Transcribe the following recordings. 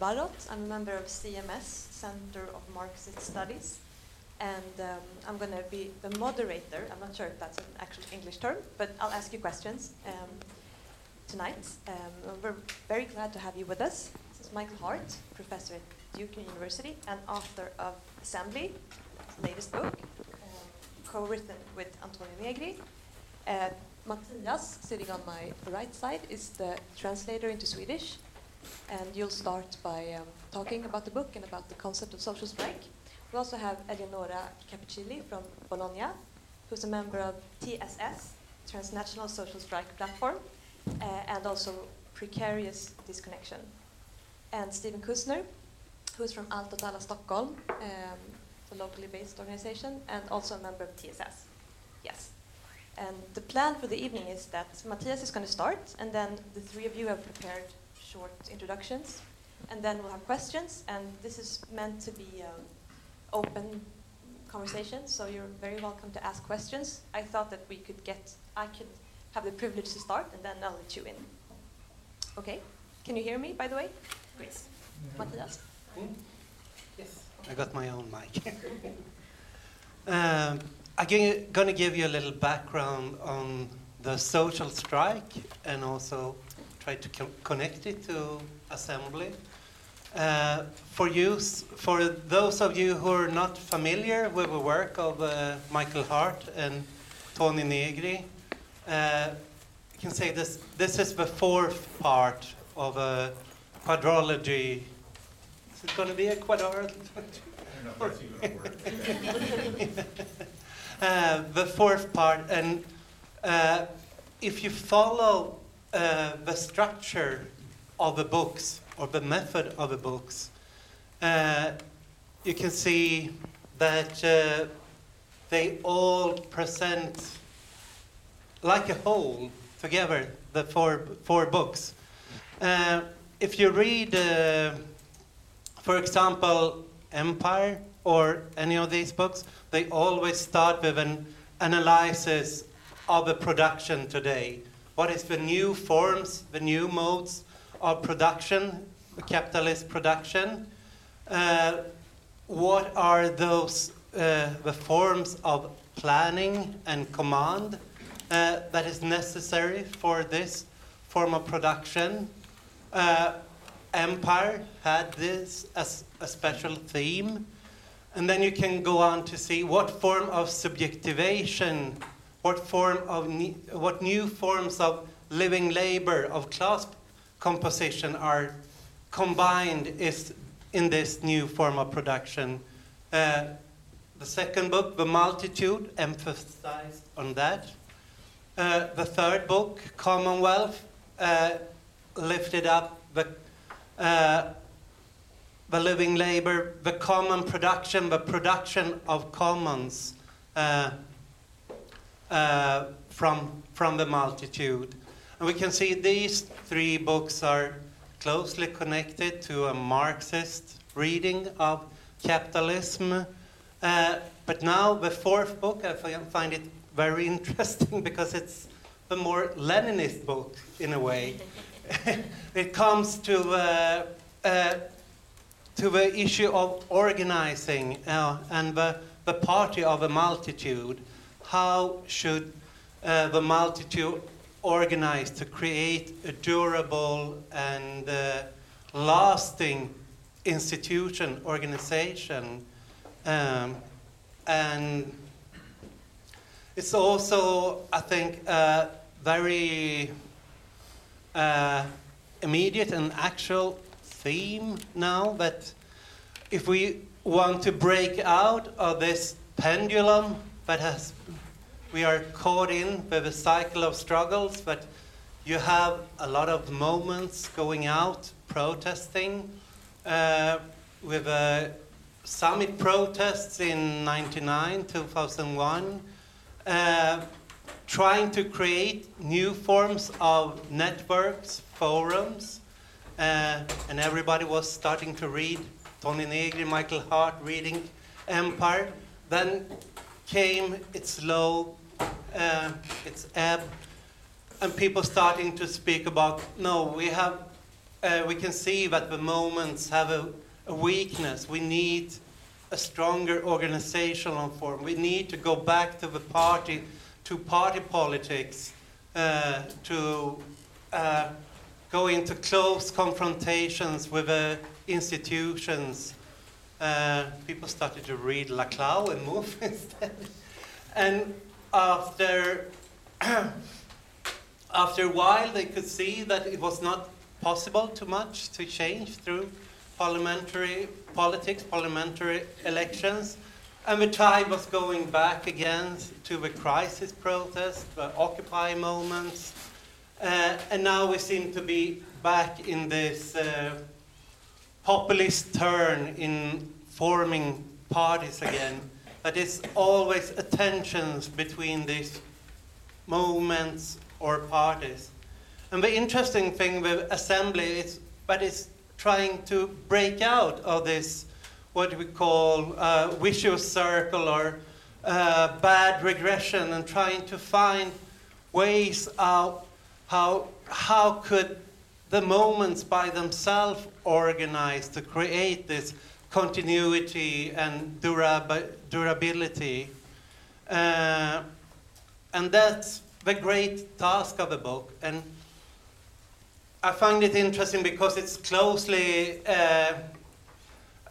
Barot. I'm a member of CMS, Center of Marxist Studies. And um, I'm going to be the moderator. I'm not sure if that's an actual English term, but I'll ask you questions um, tonight. Um, we're very glad to have you with us. This is Michael Hardt, professor at Duke University and author of Assembly, latest book, um, co-written with Antonio Negri. Uh, Matthias, sitting on my right side, is the translator into Swedish. And you'll start by um, talking about the book and about the concept of social strike. We also have Eleonora Cappuccilli from Bologna, who's a member of TSS, Transnational Social Strike Platform, uh, and also Precarious Disconnection. And Stephen Kusner, who's from Allt åt alla Stockholm, um, a locally based organization, and also a member of TSS. Yes. And the plan for the evening is that Matthias is going to start, and then the three of you have prepared short introductions, and then we'll have questions. And this is meant to be um, open conversation, so you're very welcome to ask questions. I thought that we could get, I could have the privilege to start, and then I'll let you in. Okay? Can you hear me, by the way? Great. Matthias? Hmm? Yes. I got my own mic. um, I'm going to give you a little background on the social strike and also try to co connect it to assembly. Uh, for you, for those of you who are not familiar with the work of uh, Michael Hardt and Tony Negri, uh, you can say this. This is the fourth part of a quadrology. Is it going to be a quadrology? Uh, the fourth part, and uh, if you follow uh, the structure of the books or the method of the books, uh, you can see that uh, they all present like a whole together, the four, four books. if you read, for example, Empire or any of these books, they always start with an analysis of a production today. What is the new forms, the new modes of production, capitalist production? Uh, what are those uh, the forms of planning and command uh, that is necessary for this form of production? Uh, Empire had this as a special theme. And then you can go on to see what form of subjectivation, what form of what new forms of living labor, of class composition are combined is in this new form of production. Uh, the second book, The Multitude, emphasized on that. Uh, the third book, Commonwealth, uh, lifted up the uh, the living labor, the common production, the production of commons uh, from, from the multitude. And we can see these three books are closely connected to a Marxist reading of capitalism. Uh, but now the fourth book, I find it very interesting because it's the more Leninist book in a way. it comes to uh, uh, to the issue of organizing uh, and the, the party of a multitude. How should uh, the multitude organize to create a durable and uh, lasting institution, organization? Um, and it's also, I think, a very uh, immediate and actual theme now that if we want to break out of this pendulum that has we are caught in with a cycle of struggles but you have a lot of moments going out protesting uh, with uh, summit protests in 99 2001 uh, trying to create new forms of networks forums uh, and everybody was starting to read Tony Negri, Michael Hardt reading Empire. Then came its low, uh, its ebb, and people starting to speak about no, we have uh, we can see that the moments have a, a weakness. We need a stronger organizational form. We need to go back to the party, to party politics, uh, to uh, go into close confrontations with the institutions. Uh, people started to read Laclau and Mouffe instead. and after, after a while, they could see that it was not possible too much to change through parliamentary politics, parliamentary elections. And the tide was going back again to the crisis protest, the Occupy moments. Uh, and now we seem to be back in this uh, populist turn in forming parties again. That is always a tensions between these movements or parties. And the interesting thing with assembly is that it's trying to break out of this, what we call uh, vicious circle or uh, bad regression, and trying to find ways out how, how could the moments by themselves organize to create this continuity and durab- durability. Uh, and that's the great task of the book. And I find it interesting because it's closely uh,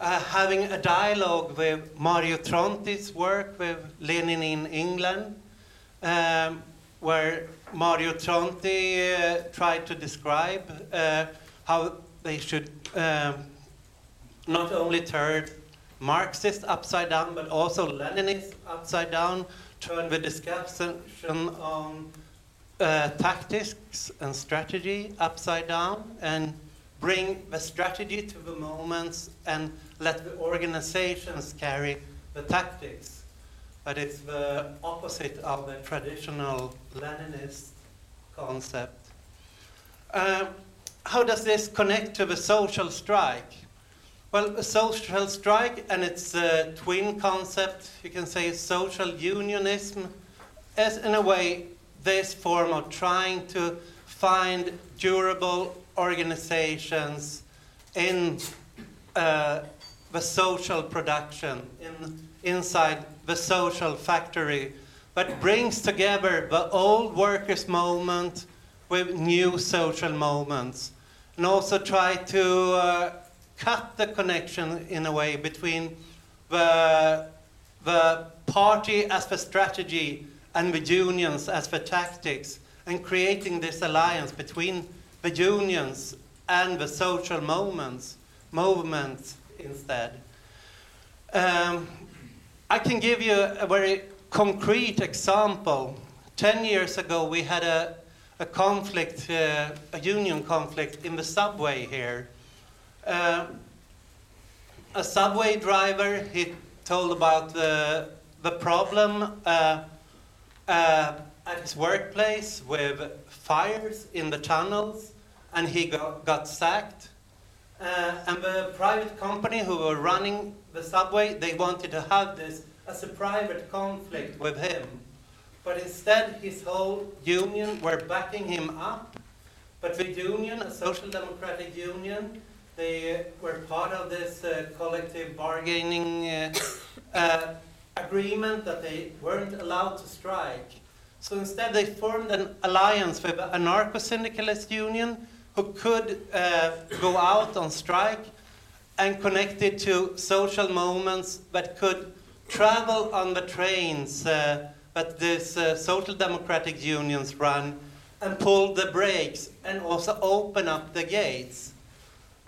uh, having a dialogue with Mario Tronti's work with Lenin in England, um, where Mario Tronti uh, tried to describe uh, how they should um, not only turn Marxist upside down, but also Leninist upside down, turn the discussion on uh, tactics and strategy upside down and bring the strategy to the moments and let the organizations carry the tactics. But it's the opposite of the traditional Leninist concept. Uh, how does this connect to the social strike? Well, a social strike and its uh, twin concept, you can say social unionism, is in a way this form of trying to find durable organizations in uh, the social production, in, inside the social factory, that brings together the old workers' movement with new social movements, and also try to uh, cut the connection in a way between the, the party as the strategy and the unions as the tactics, and creating this alliance between the unions and the social movements, movements instead. Um, I can give you a very concrete example. Ten years ago, we had a, a conflict, uh, a union conflict in the subway here. Uh, a subway driver, he told about the, the problem uh, uh, at his workplace with fires in the tunnels, and he got, got sacked. Uh, and the private company who were running the subway, they wanted to have this as a private conflict with him. But instead, his whole union were backing him up. But the union, a social democratic union, they were part of this uh, collective bargaining uh, uh, agreement that they weren't allowed to strike. So instead, they formed an alliance with an anarcho syndicalist union who could uh, go out on strike and connected to social moments that could travel on the trains uh, that these uh, social democratic unions run and pull the brakes and also open up the gates.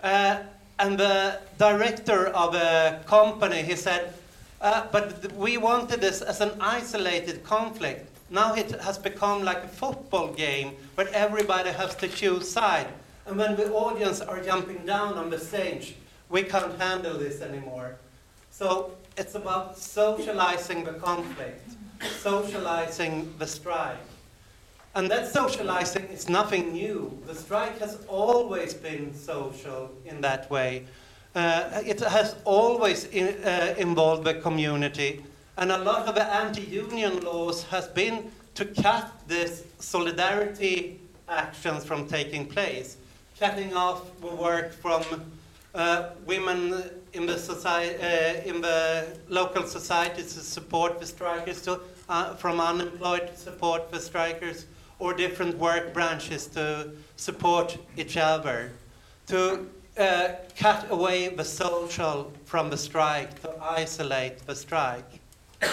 Uh, and the director of a company, he said, uh, but we wanted this as an isolated conflict. Now it has become like a football game where everybody has to choose side. And when the audience are jumping down on the stage, we can't handle this anymore. So it's about socializing the conflict, socializing the strike. And that socializing is nothing new. The strike has always been social in that way. Uh, it has always in, uh, involved the community. And a lot of the anti-union laws has been to cut this solidarity actions from taking place. Cutting off the work from uh, women in the society, uh, in the local societies to support the strikers, to, uh, from unemployed to support the strikers, or different work branches to support each other, to uh, cut away the social from the strike, to isolate the strike.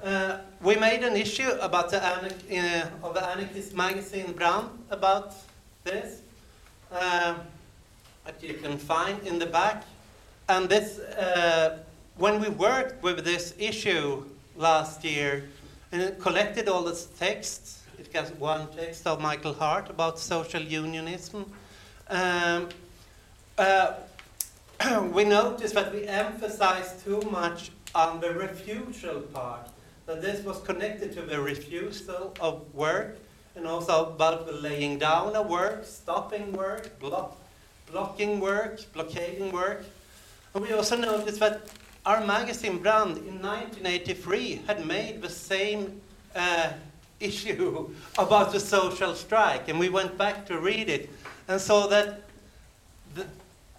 Uh, we made an issue about the uh, of the anarchist magazine Brand about this, that you can find in the back. And this, uh, when we worked with this issue last year and collected all the texts, it got one text of Michael Hardt about social unionism. Um, uh, we noticed that we emphasized too much on the refusal part, that this was connected to the refusal of work and also about laying down of work, stopping work, block, blocking work, blockading work. And we also noticed that our magazine Brand in 1983 had made the same uh, issue about the social strike, and we went back to read it and saw that the,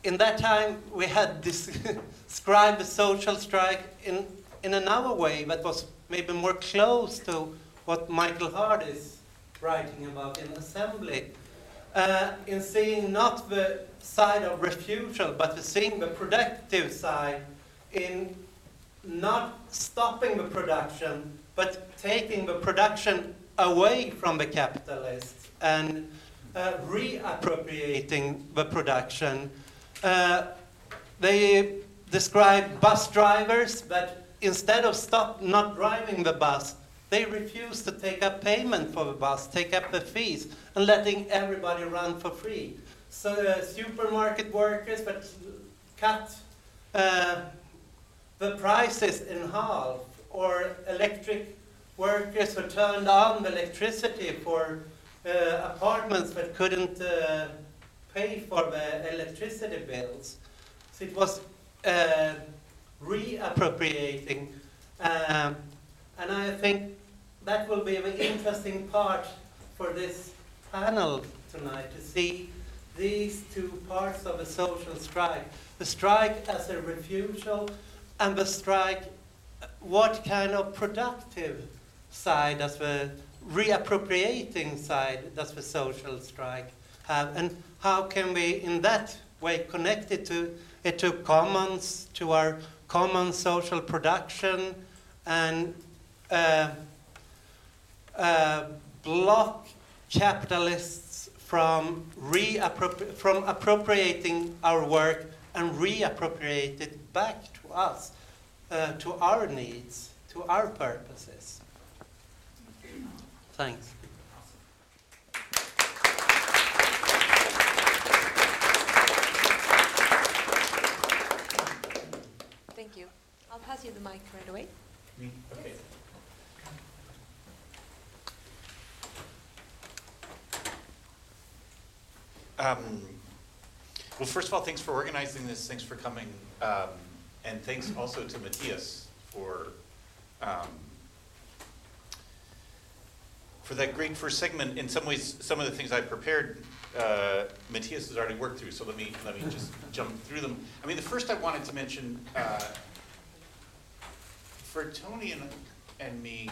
in that time we had described the social strike in, in another way that was maybe more close to what Michael Hardt is writing about in assembly. Uh, in seeing not the side of refusal, but to seeing the productive side in not stopping the production, but taking the production away from the capitalists and uh, reappropriating the production. Uh, they describe bus drivers that instead of stop not driving the bus, they refuse to take up payment for the bus, take up the fees, and letting everybody run for free. So uh, supermarket workers that cut uh, the prices in half, or electric workers who turned on the electricity for uh, apartments that couldn't uh, pay for the electricity bills. So it was uh, reappropriating. Um, and I think that will be an interesting part for this panel tonight to see these two parts of a social strike. The strike as a refusal, and the strike, what kind of productive side does the reappropriating side does the social strike have, and how can we, in that way, connect it to, it to commons, to our common social production, and uh, uh, block capitalists from, reappropri- from appropriating our work and reappropriate it back to us, uh, to our needs, to our purposes. Thanks. Thank you. I'll pass you the mic right away. Me? Okay. Um, well, first of all, thanks for organizing this. Thanks for coming. Um, and thanks also to Matthias for um, for that great first segment. In some ways, some of the things I prepared, uh, Matthias has already worked through. So let me let me just jump through them. I mean, the first I wanted to mention uh, for Tony and and me,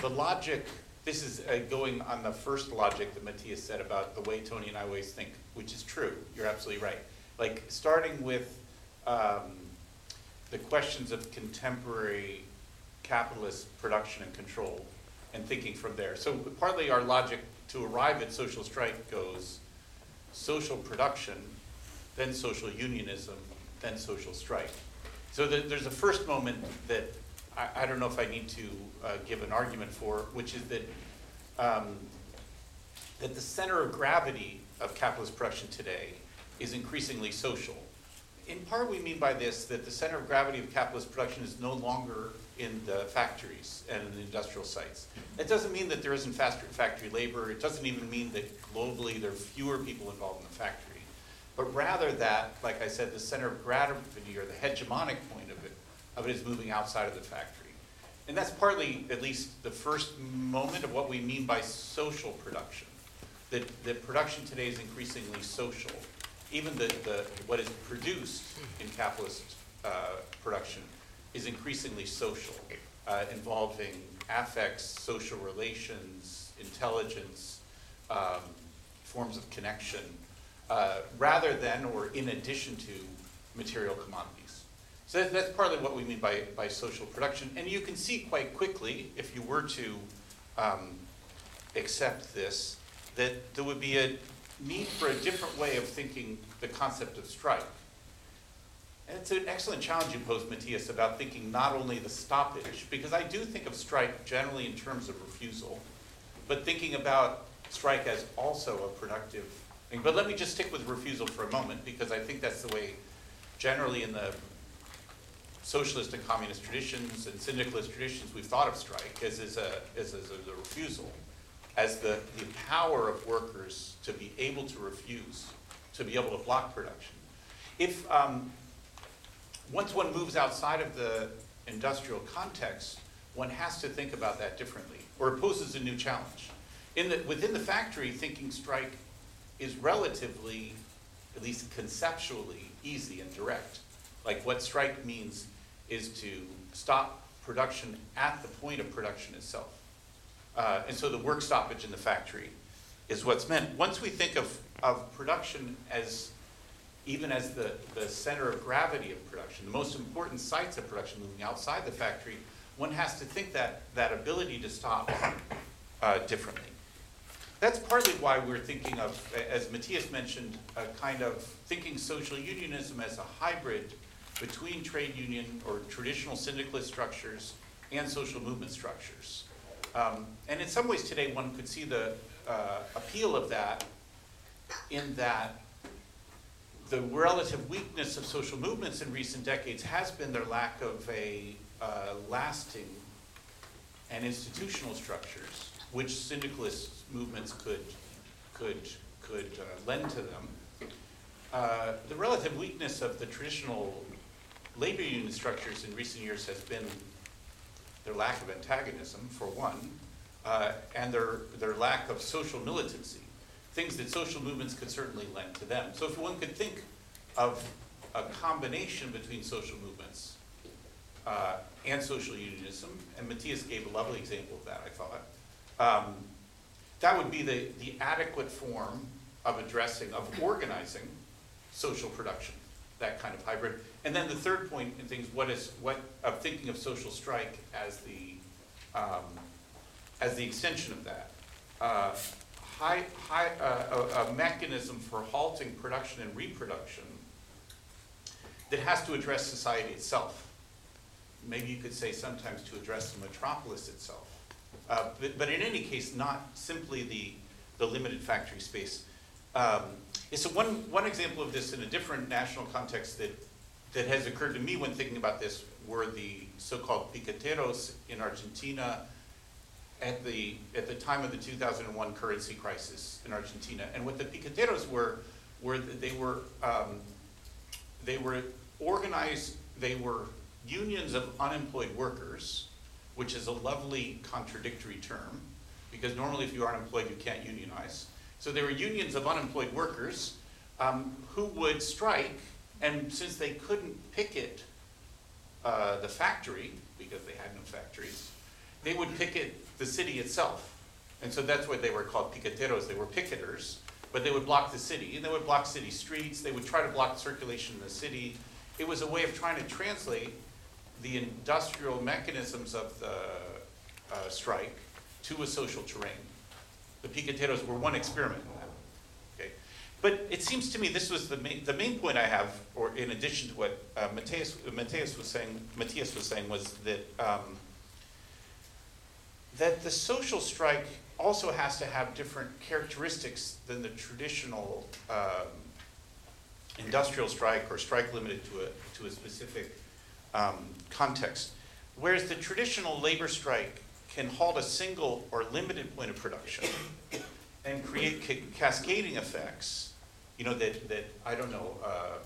the logic this is uh, going on the first logic that Matthias said about the way Tony and I always think, which is true. You're absolutely right. Like starting with um, the questions of contemporary capitalist production and control and thinking from there. So partly our logic to arrive at social strike goes social production, then social unionism, then social strike. So the, there's a first moment that I, I don't know if I need to uh, give an argument for, which is that um, that the center of gravity of capitalist production today is increasingly social. In part, we mean by this that the center of gravity of capitalist production is no longer in the factories and in the industrial sites. That doesn't mean that there isn't factory labor. It doesn't even mean that globally there are fewer people involved in the factory. But rather that, like I said, the center of gravity or the hegemonic point of it is moving outside of the factory. And that's partly, at least, the first moment of what we mean by social production. that, that production today is increasingly social. Even the, the, what is produced in capitalist uh, production is increasingly social, uh, involving affects, social relations, intelligence, um, forms of connection, uh, rather than or in addition to material commodities. So that- that's partly what we mean by, by social production. And you can see quite quickly, if you were to um, accept this, that there would be a need for a different way of thinking the concept of strike. And it's an excellent challenge you pose, Matthias, about thinking not only the stoppage, because I do think of strike generally in terms of refusal, but thinking about strike as also a productive thing. But let me just stick with refusal for a moment, because I think that's the way generally in the socialist and communist traditions and syndicalist traditions, we've thought of strike as, as, a, as, as a refusal, as the, the power of workers to be able to refuse, to be able to block production. If, um, once one moves outside of the industrial context, one has to think about that differently, or it poses a new challenge. In the, within the factory, thinking strike is relatively, at least conceptually, easy and direct. Like what strike means is to stop production at the point of production itself. Uh, and so the work stoppage in the factory is what's meant. Once we think of, of production as even as the, the center of gravity of production, the most important sites of production moving outside the factory, one has to think that, that ability to stop uh, differently. That's partly why we're thinking of, as Matthias mentioned, a kind of thinking social unionism as a hybrid between trade union or traditional syndicalist structures and social movement structures. Um, and in some ways today, one could see the uh, appeal of that in that the relative weakness of social movements in recent decades has been their lack of a uh, lasting and institutional structures, which syndicalist movements could, could, could uh, lend to them. Uh, the relative weakness of the traditional labor union structures in recent years has been their lack of antagonism, for one, uh, and their, their lack of social militancy, things that social movements could certainly lend to them. So if one could think of a combination between social movements uh, and social unionism, and Matthias gave a lovely example of that, I thought, um, that would be the, the adequate form of addressing, of organizing social production, that kind of hybrid. And then the third point in things, what is, what, of thinking of social strike as the, um, as the extension of that. Uh, high, high, uh, a, a mechanism for halting production and reproduction that has to address society itself. Maybe you could say sometimes to address the metropolis itself. Uh, but, but in any case, not simply the, the limited factory space. Um, so one, one example of this in a different national context that, that has occurred to me when thinking about this were the so-called piqueteros in Argentina at the, at the time of the 2001 currency crisis in Argentina. And what the piqueteros were, were they were, um, they were organized, they were unions of unemployed workers, which is a lovely contradictory term, because normally if you are unemployed, you can't unionize. So there were unions of unemployed workers um, who would strike, and since they couldn't picket uh, the factory, because they had no factories, they would picket the city itself. And so that's why they were called piqueteros. They were picketers, but they would block the city. And they would block city streets. They would try to block circulation in the city. It was a way of trying to translate the industrial mechanisms of the uh, strike to a social terrain. The piqueteros were one experiment in that. Okay? But it seems to me this was the main, the main point I have, or in addition to what uh, Matthias, Matthias was saying, Matthias was saying was that um, that the social strike also has to have different characteristics than the traditional um, industrial strike or strike limited to a, to a specific um, context. Whereas the traditional labor strike can halt a single or limited point of production and create ca- cascading effects, you know, that, that I don't know, uh,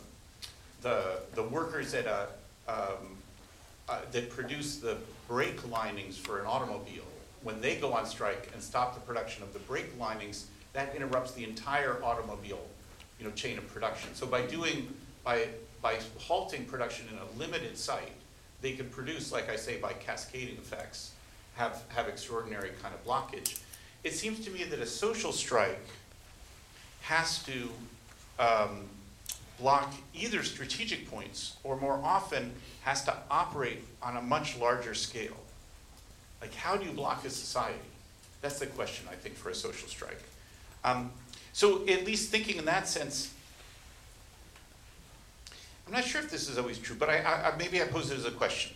the, the workers at a, um, uh, that produce the brake linings for an automobile, when they go on strike and stop the production of the brake linings, that interrupts the entire automobile, you know, chain of production. So by doing, by, by halting production in a limited site, they could produce, like I say, by cascading effects, have, have extraordinary kind of blockage. It seems to me that a social strike has to um, block either strategic points or more often has to operate on a much larger scale. Like, how do you block a society? That's the question, I think, for a social strike. Um, so, at least thinking in that sense, I'm not sure if this is always true, but I, I, maybe I pose it as a question.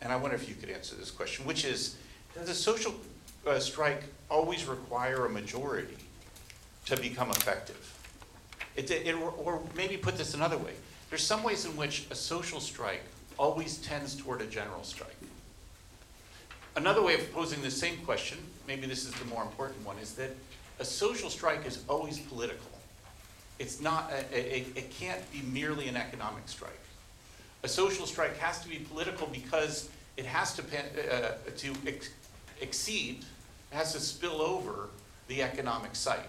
And I wonder if you could answer this question, which is Does a social uh, strike always require a majority to become effective? It, it, or maybe put this another way there's some ways in which a social strike always tends toward a general strike. Another way of posing the same question, maybe this is the more important one, is that a social strike is always political. It's not, a, a, it can't be merely an economic strike. A social strike has to be political because it has to, uh, to ex- exceed, has to spill over the economic site.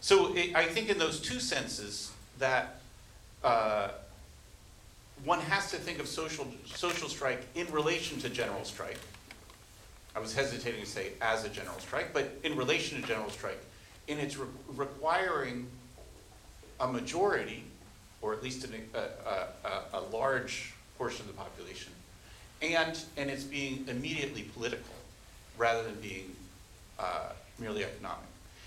So it, I think in those two senses that uh, one has to think of social, social strike in relation to general strike. I was hesitating to say as a general strike, but in relation to general strike, in its re- requiring a majority, or at least an, a, a, a, large portion of the population, and, and it's being immediately political rather than being uh, merely economic.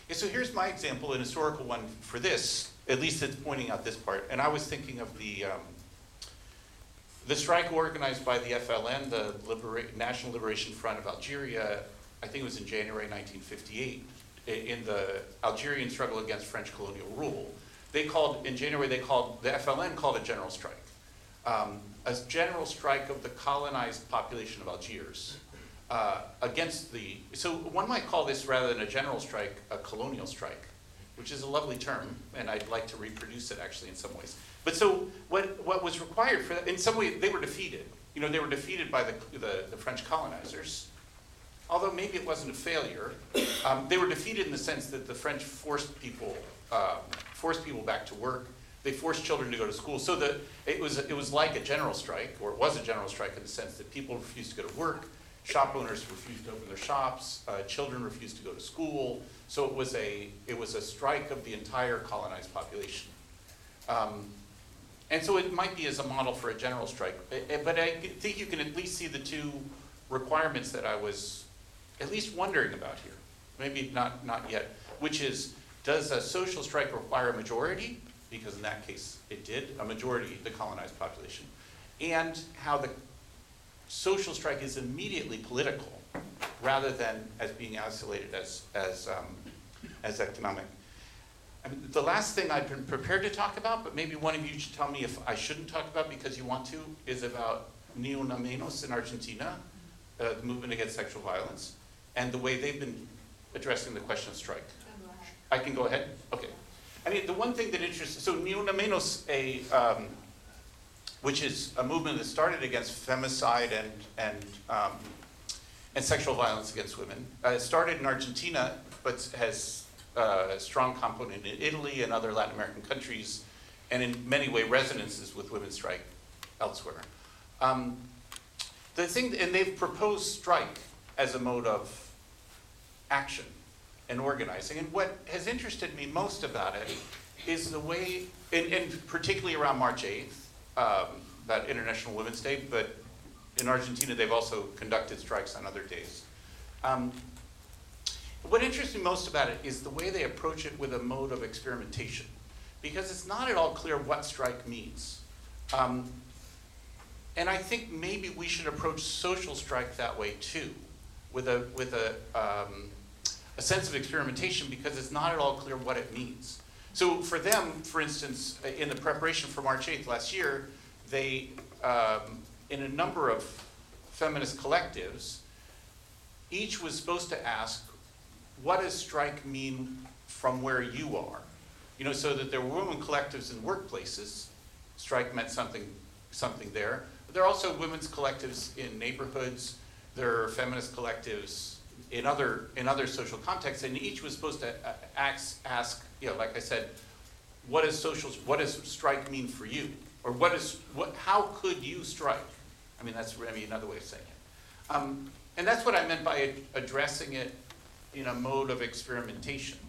And so here's my example, an historical one for this, at least it's pointing out this part. And I was thinking of the, um, the strike organized by the FLN, the Libera- National Liberation Front of Algeria, I think it was in January 1958, in the Algerian struggle against French colonial rule. They called, in January, they called, the FLN called a general strike. Um, a general strike of the colonized population of Algiers uh, against the, so one might call this rather than a general strike, a colonial strike, which is a lovely term, and I'd like to reproduce it actually in some ways. But so what, what was required for that, in some way, they were defeated. You know, they were defeated by the, the, the French colonizers, although maybe it wasn't a failure. Um, they were defeated in the sense that the French forced people, uh, forced people back to work. They forced children to go to school. So that it was, it was like a general strike, or it was a general strike in the sense that people refused to go to work shop owners refused to open their shops, uh, children refused to go to school. So it was a it was a strike of the entire colonized population. Um, and so it might be as a model for a general strike, but I think you can at least see the two requirements that I was at least wondering about here. Maybe not not yet, which is does a social strike require a majority? Because in that case it did, a majority, the colonized population. And how the social strike is immediately political rather than as being isolated as, as, um, as economic. I mean, the last thing I've been prepared to talk about, but maybe one of you should tell me if I shouldn't talk about because you want to, is about Ni Una Menos in Argentina, uh, the movement against sexual violence, and the way they've been addressing the question of strike. I can go ahead? Okay. I mean, the one thing that interests, so Ni Una Menos, a, um, which is a movement that started against femicide and, and, um, and sexual violence against women. Uh, started in Argentina, but has uh, a strong component in Italy and other Latin American countries, and in many ways resonances with women's strike elsewhere. Um, the thing, and they've proposed strike as a mode of action and organizing. And what has interested me most about it is the way, and, and particularly around March 8th, um, about International Women's Day, but in Argentina they've also conducted strikes on other days. Um, what interests me most about it is the way they approach it with a mode of experimentation, because it's not at all clear what strike means. Um, and I think maybe we should approach social strike that way too, with a with a um, a sense of experimentation, because it's not at all clear what it means. So for them, for instance, in the preparation for March 8th last year, they, um, in a number of feminist collectives, each was supposed to ask, what does strike mean from where you are? You know, so that there were women collectives in workplaces, strike meant something, something there. But there are also women's collectives in neighborhoods, there are feminist collectives in other in other social contexts, and each was supposed to uh, ask, ask you know, like I said, what does social what does strike mean for you, or what is what how could you strike? I mean, that's maybe another way of saying it, um, and that's what I meant by addressing it in a mode of experimentation.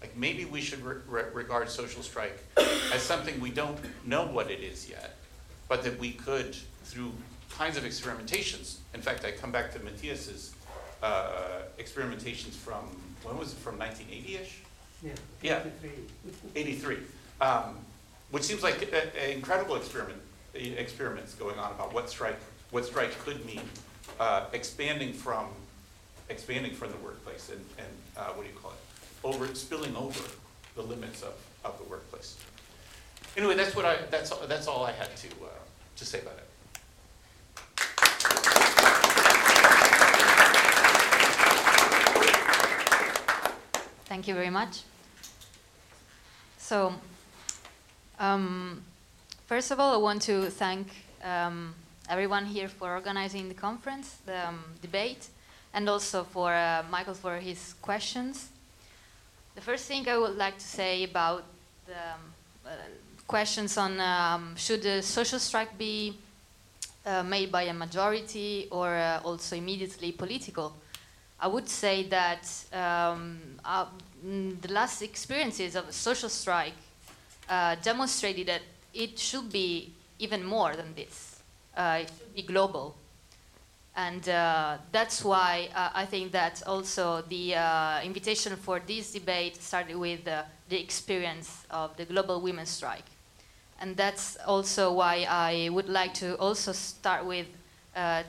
Like maybe we should re- re- regard social strike as something we don't know what it is yet, but that we could, through kinds of experimentations. In fact, I come back to Matthias's uh, experimentations from when was it from 1980ish? Yeah. Yeah. 83. Um, which seems like an incredible experiment experiments going on about what strike what strike could mean, uh, expanding from expanding from the workplace and, and uh, what do you call it? over, spilling over the limits of, of the workplace. Anyway, that's what I, that's, that's all I had to, uh, to say about it. Thank you very much. So, um, first of all, I want to thank um, everyone here for organizing the conference, the um, debate, and also for uh, Michael for his questions. The first thing I would like to say about the um, uh, questions on um, should a social strike be uh, made by a majority or uh, also immediately political, I would say that um, uh, mm, the last experiences of a social strike uh, demonstrated that it should be even more than this. Uh, it should be global. And uh, that's why uh, I think that also the uh, invitation for this debate started with the experience of the global women's strike. And that's also why I would like to also start with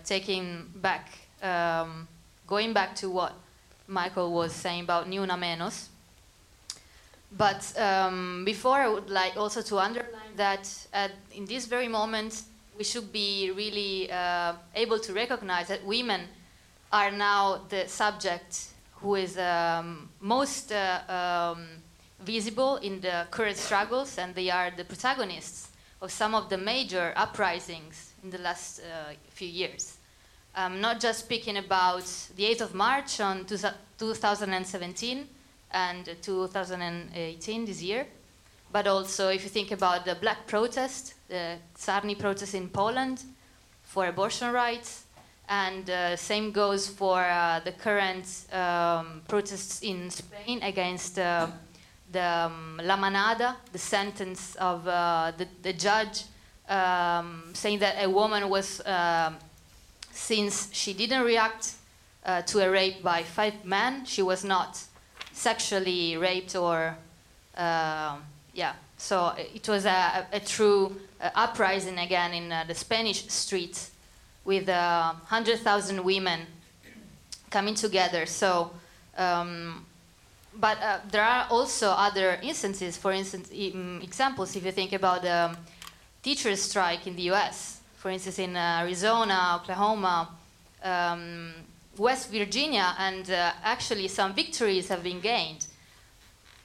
taking back, um, going back to what Michael was saying about Ni Una Menos. But um, before, I would like also to underline that in this very moment, we should be really uh, able to recognize that women are now the subject who is um, most uh, um, visible in the current struggles, and they are the protagonists of some of the major uprisings in the last uh, few years. I'm not just speaking about the 8th of March on 2017 and 2018 this year, but also, if you think about the black protest, the Czarny protest in Poland for abortion rights, and uh, same goes for uh, the current um, protests in Spain against uh, the um, La Manada, the sentence of uh, the, the, judge um, saying that a woman was, um, since she didn't react uh, to a rape by five men, she was not sexually raped or um, yeah, so it was a, a, true uh, uprising again in uh, the Spanish streets with uh, 100,000 women coming together. So, um, but uh, there are also other instances, for instance, examples if you think about the um, teachers' strike in the US, for instance, in uh, Arizona, Oklahoma, um, West Virginia, and uh, actually some victories have been gained.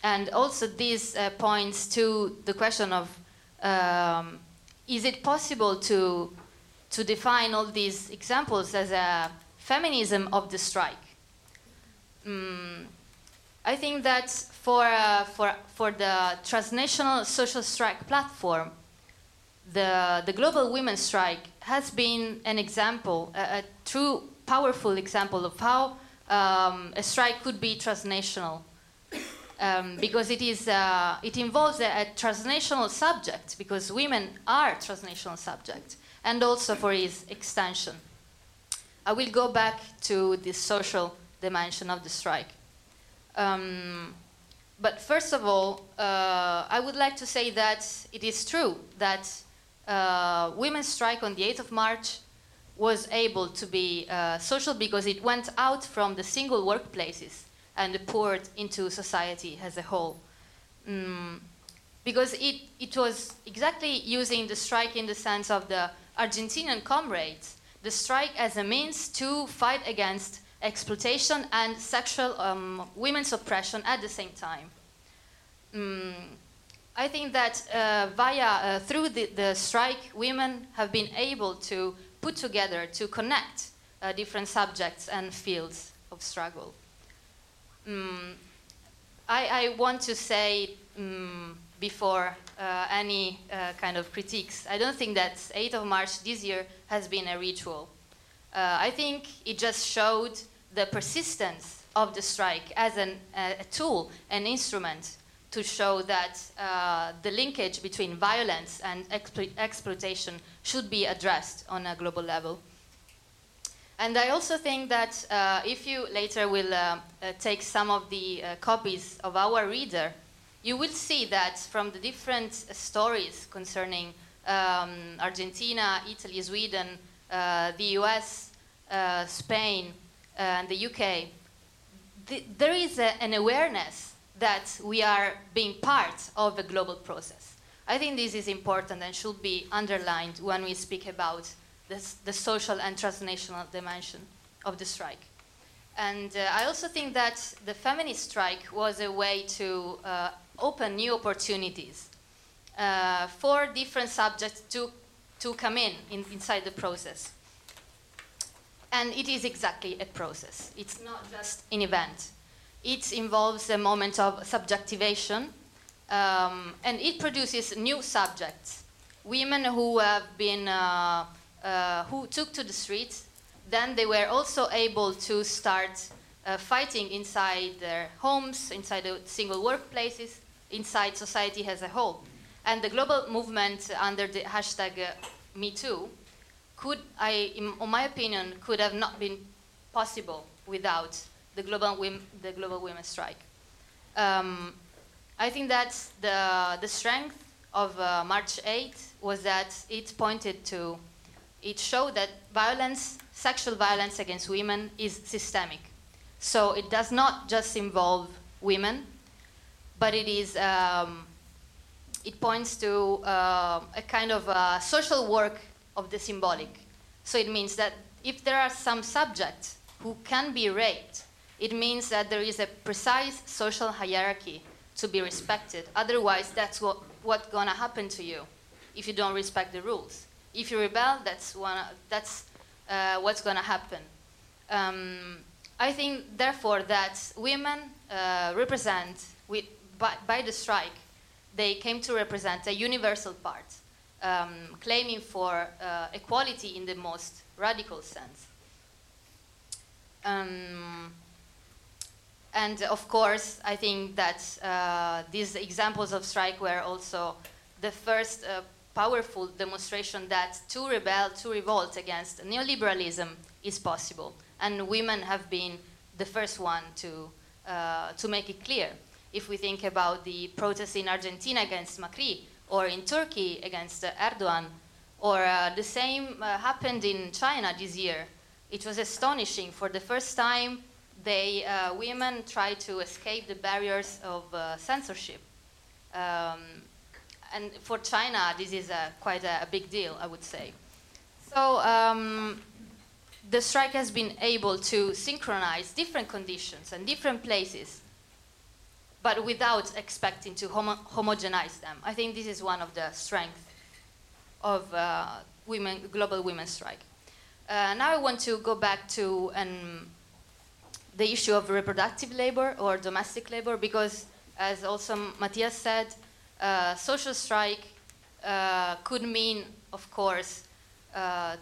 And also, this uh, points to the question of um, is it possible to, to define all these examples as a feminism of the strike? Mm, I think that for, uh, for, for the transnational social strike platform, the, the global women's strike has been an example, a, a true powerful example of how um, a strike could be transnational um, because it, is, uh, it involves a, a, transnational subject, because women are transnational subjects, and also for its extension. I will go back to the social dimension of the strike. Um, but first of all, uh, I would like to say that it is true that uh, women's strike on the 8th of March was able to be uh, social because it went out from the single workplaces and poured into society as a whole. Mm, because it, it was exactly using the strike in the sense of the Argentinian comrades, the strike as a means to fight against exploitation and sexual um, women's oppression at the same time. Mm, I think that uh, via uh, through the, the, strike, women have been able to put together to connect uh, different subjects and fields of struggle. Mm, I, I, want to say mm, before uh, any uh, kind of critiques, I don't think that 8th of March this year has been a ritual. Uh, I think it just showed the persistence of the strike as an, a tool, an instrument to show that uh, the linkage between violence and explo exploitation should be addressed on a global level. And I also think that uh, if you later will uh, uh take some of the uh, copies of our reader, you will see that from the different stories concerning um, Argentina, Italy, Sweden, uh, the US, Spain, and the UK, th there is a, an awareness that we are being part of a global process. I think this is important and should be underlined when we speak about this, the social and transnational dimension of the strike. And uh, I also think that the feminist strike was a way to uh, open new opportunities uh, for different subjects to, to come in, in inside the process. And it is exactly a process. It's not just an event. It involves a moment of subjectivation, um, and it produces new subjects. Women who have been, uh, uh, who took to the streets, then they were also able to start uh, fighting inside their homes, inside the single workplaces, inside society as a whole. And the global movement under the hashtag uh, MeToo could, I, in, in my opinion, could have not been possible without the global, the global women's strike. Um, I think that the, the strength of uh, March 8 was that it pointed to, it showed that violence, sexual violence against women is systemic. So it does not just involve women, but it is, um, it points to uh, a kind of uh, social work of the symbolic. So it means that if there are some subjects who can be raped, it means that there is a precise social hierarchy to be respected. Otherwise, that's what, what's going to happen to you if you don't respect the rules. If you rebel, that's, one, that's uh, what's going to happen. Um, I think, therefore, that women uh, represent, with, by, by, the strike, they came to represent a universal part, um, claiming for uh, equality in the most radical sense. Um, and of course, I think that uh, these examples of strike were also the first uh, powerful demonstration that to rebel, to revolt against neoliberalism is possible. And women have been the first one to, uh, to make it clear. If we think about the protests in Argentina against Macri, or in Turkey against Erdogan, or uh, the same uh, happened in China this year. It was astonishing. For the first time, they, uh, women try to escape the barriers of uh, censorship. Um, and for China, this is a, quite a, a, big deal, I would say. So um, the strike has been able to synchronize different conditions and different places, but without expecting to homo homogenize them. I think this is one of the strengths of uh, women, global women's strike. Uh, now I want to go back to an the issue of reproductive labor or domestic labor because, as also Matthias said, uh, social strike uh, could mean, of course, uh,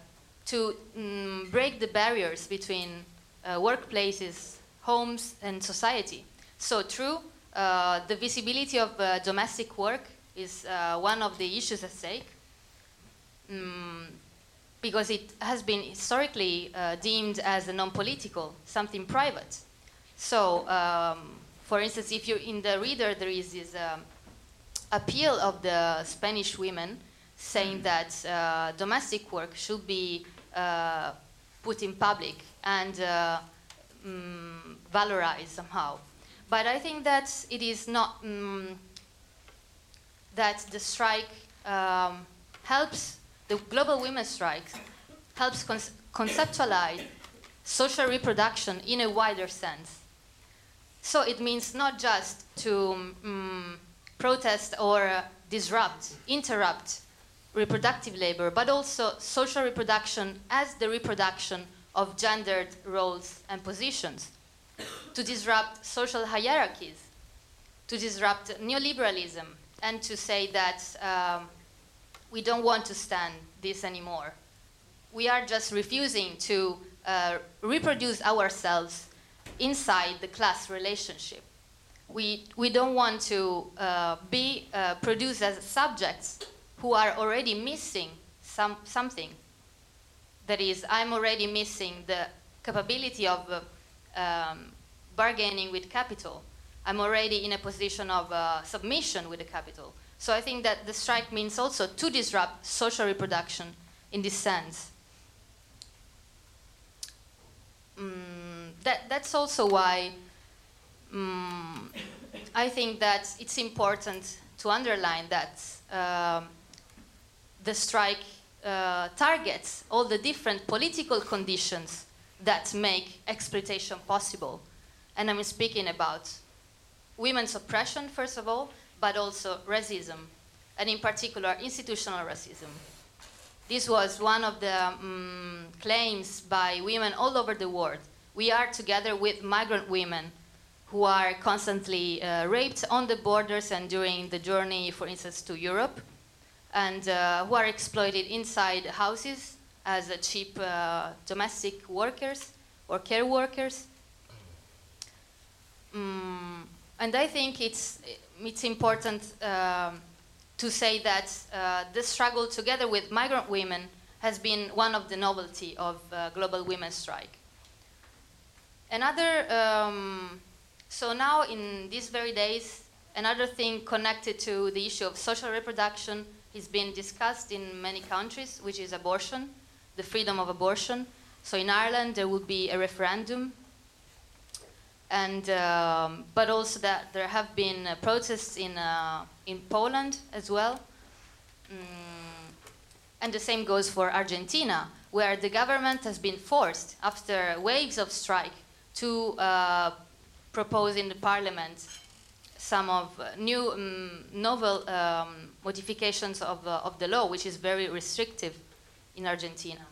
to mm, break the barriers between uh, workplaces, homes, and society. So, true, uh, the visibility of uh, domestic work is one of the issues at stake. Mm, because it has been historically uh, deemed as a non-political, something private. So, um, for instance, if you in the reader there is this um, appeal of the Spanish women saying that uh, domestic work should be uh, put in public and uh, mm, valorized somehow. But I think that it is not mm, that the strike um, helps the global women's strike helps con conceptualize social reproduction in a wider sense. So it means not just to um, protest or uh, disrupt, interrupt reproductive labor, but also social reproduction as the reproduction of gendered roles and positions. to disrupt social hierarchies, to disrupt neoliberalism, and to say that um, we don't want to stand this anymore. We are just refusing to uh, reproduce ourselves inside the class relationship. We, we don't want to uh, be uh, produced as subjects who are already missing some, something. That is, I'm already missing the capability of uh, um, bargaining with capital. I'm already in a position of uh, submission with the capital. So I think that the strike means also to disrupt social reproduction in this sense. Mm, that, that's also why um, I think that it's important to underline that um, the strike uh, targets all the different political conditions that make exploitation possible. And I'm speaking about women's oppression, first of all, but also racism, and in particular, institutional racism. This was one of the um, claims by women all over the world. We are together with migrant women who are constantly uh, raped on the borders and during the journey, for instance, to Europe, and uh, who are exploited inside houses as cheap uh, domestic workers or care workers. Mm, and I think it's, it's important um, to say that uh, the struggle together with migrant women has been one of the novelty of uh, global women's strike. Another, um, so now in these very days, another thing connected to the issue of social reproduction is being discussed in many countries, which is abortion, the freedom of abortion. So in Ireland, there will be a referendum and um, but also that there have been uh, protests in uh, in Poland as well, mm, and the same goes for Argentina, where the government has been forced after waves of strike to uh, propose in the parliament some of new um, novel um, modifications of, uh, of the law, which is very restrictive in Argentina,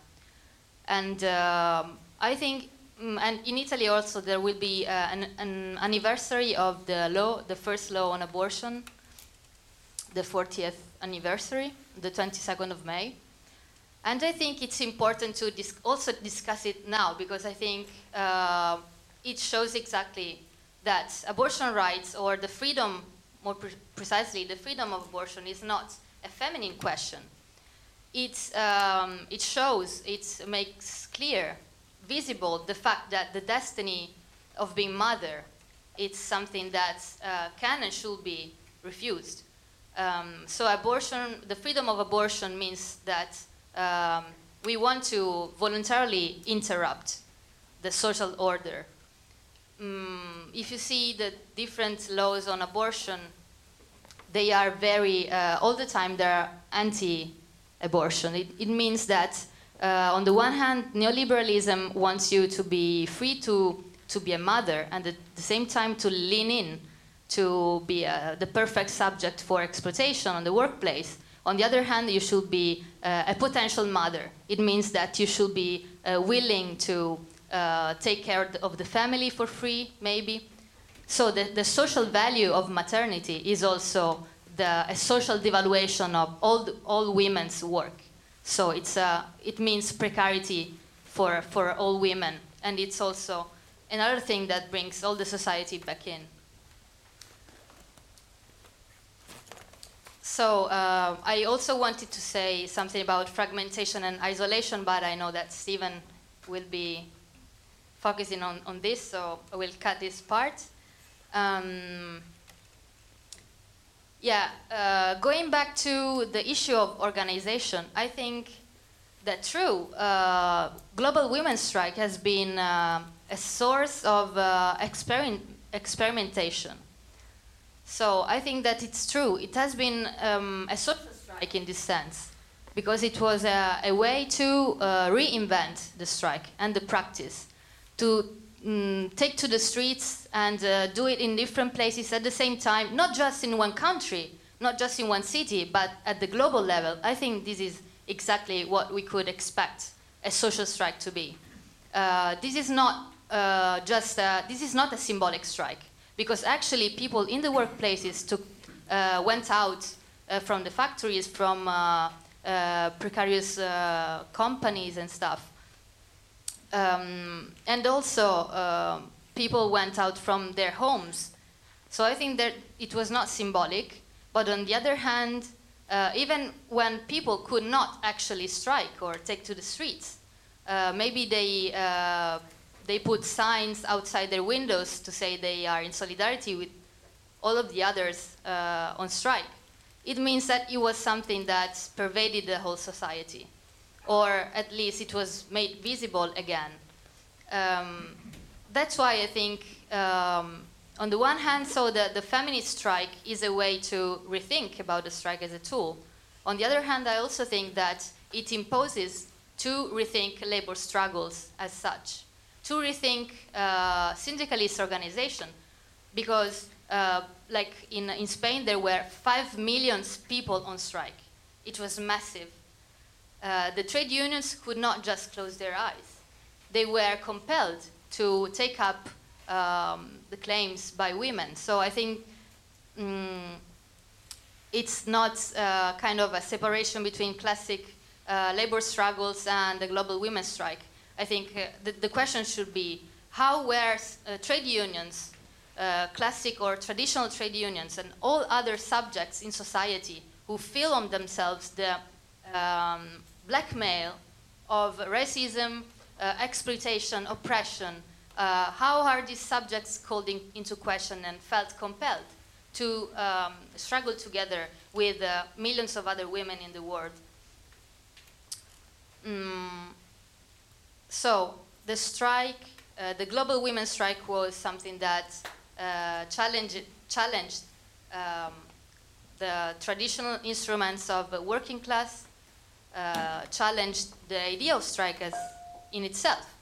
and um, I think Mm, and in Italy also there will be uh, an, an, anniversary of the law, the first law on abortion, the 40th anniversary, the 22nd of May. And I think it's important to dis also discuss it now because I think uh, it shows exactly that abortion rights or the freedom, more pre precisely, the freedom of abortion is not a feminine question. It, um, it shows, it makes clear visible the fact that the destiny of being mother it's something that uh, can and should be refused. Um, so abortion, the freedom of abortion means that um, we want to voluntarily interrupt the social order. Um, if you see the different laws on abortion, they are very, uh, all the time they're anti-abortion. It, it means that uh, on the one hand, neoliberalism wants you to be free to, to be a mother and at the same time to lean in to be uh, the perfect subject for exploitation on the workplace. On the other hand, you should be uh, a potential mother. It means that you should be uh, willing to uh, take care of the family for free, maybe. So the, the social value of maternity is also the, a social devaluation of all, all women's work. So it's, uh, it means precarity for, for all women. And it's also another thing that brings all the society back in. So uh, I also wanted to say something about fragmentation and isolation, but I know that Stephen will be focusing on, on this, so I will cut this part. Um, yeah, uh, going back to the issue of organization, I think that true, uh, Global Women's Strike has been uh, a source of uh, experiment experimentation. So I think that it's true. It has been um, a social strike in this sense, because it was a, a way to uh, reinvent the strike and the practice, to mm, take to the streets and uh, do it in different places at the same time, not just in one country, not just in one city, but at the global level. I think this is exactly what we could expect a social strike to be. Uh, this is not uh, just uh, this is not a symbolic strike because actually people in the workplaces took, uh, went out uh, from the factories, from uh, precarious companies and stuff, um, and also people went out from their homes. So I think that it was not symbolic, but on the other hand, even when people could not actually strike or take to the streets, maybe they they put signs outside their windows to say they are in solidarity with all of the others uh, on strike. It means that it was something that pervaded the whole society, or at least it was made visible again. Um, that's why I think, um, on the one hand, so the, the feminist strike is a way to rethink about the strike as a tool. On the other hand, I also think that it imposes to rethink labor struggles as such to rethink uh, syndicalist organization because uh, like in, in Spain there were 5 million people on strike. It was massive. Uh, the trade unions could not just close their eyes. They were compelled to take up um, the claims by women. So I think mm, it's not uh, kind of a separation between classic uh, labor struggles and the global women's strike. I think uh, the, the, question should be how were uh, trade unions, classic or traditional trade unions, and all other subjects in society who feel on themselves the um, blackmail of racism, uh, exploitation, oppression, uh, how are these subjects called in, into question and felt compelled to um, struggle together with uh, millions of other women in the world? Mm, so the strike, uh, the global women's strike was something that uh, challenged, challenged um, the traditional instruments of the working class, uh, challenged the idea of strike as in itself,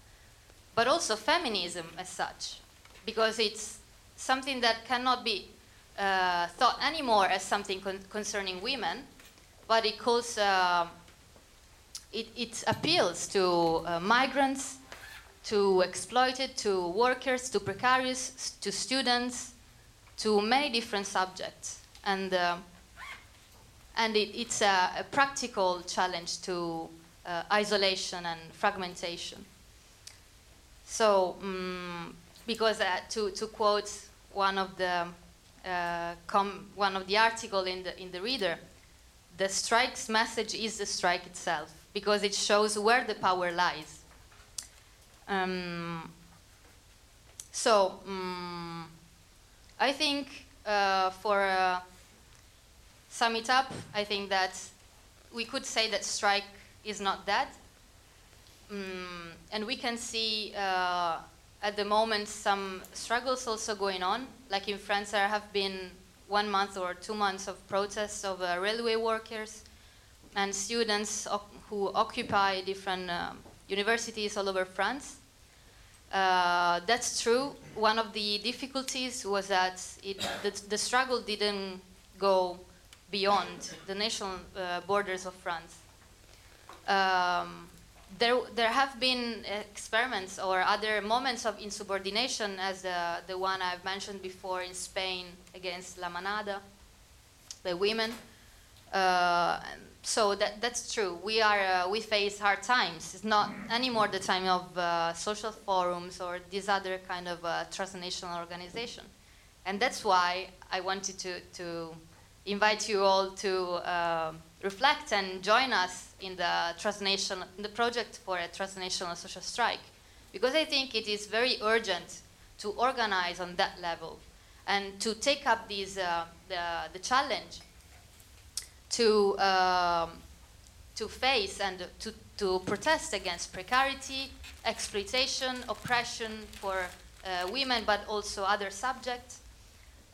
but also feminism as such, because it's something that cannot be uh, thought anymore as something con concerning women, but it calls uh, it, it appeals to uh, migrants, to exploited, to workers, to precarious, to students, to many different subjects. And, uh, and it, it's a, a, practical challenge to uh, isolation and fragmentation. So, um, because uh, to, to quote one of the uh, one of the article in the in the reader, the strike's message is the strike itself because it shows where the power lies. Um, so, um, I think uh, for uh, sum it up, I think that we could say that strike is not dead. Um, and we can see uh, at the moment some struggles also going on. Like in France, there have been one month or two months of protests of uh, railway workers and students who occupy different um, universities all over France. Uh, that's true. One of the difficulties was that it, the, the, struggle didn't go beyond the national uh, borders of France. Um, there, there have been experiments or other moments of insubordination, as the, the one I've mentioned before in Spain against La Manada, the women. Uh, so that, that's true. We are uh, we face hard times. It's not anymore the time of uh, social forums or this other kind of uh, transnational organization, and that's why I wanted to to invite you all to uh, reflect and join us in the transnational in the project for a transnational social strike, because I think it is very urgent to organize on that level and to take up these uh, the the challenge to, um, to face and to, to protest against precarity, exploitation, oppression for uh, women, but also other subjects,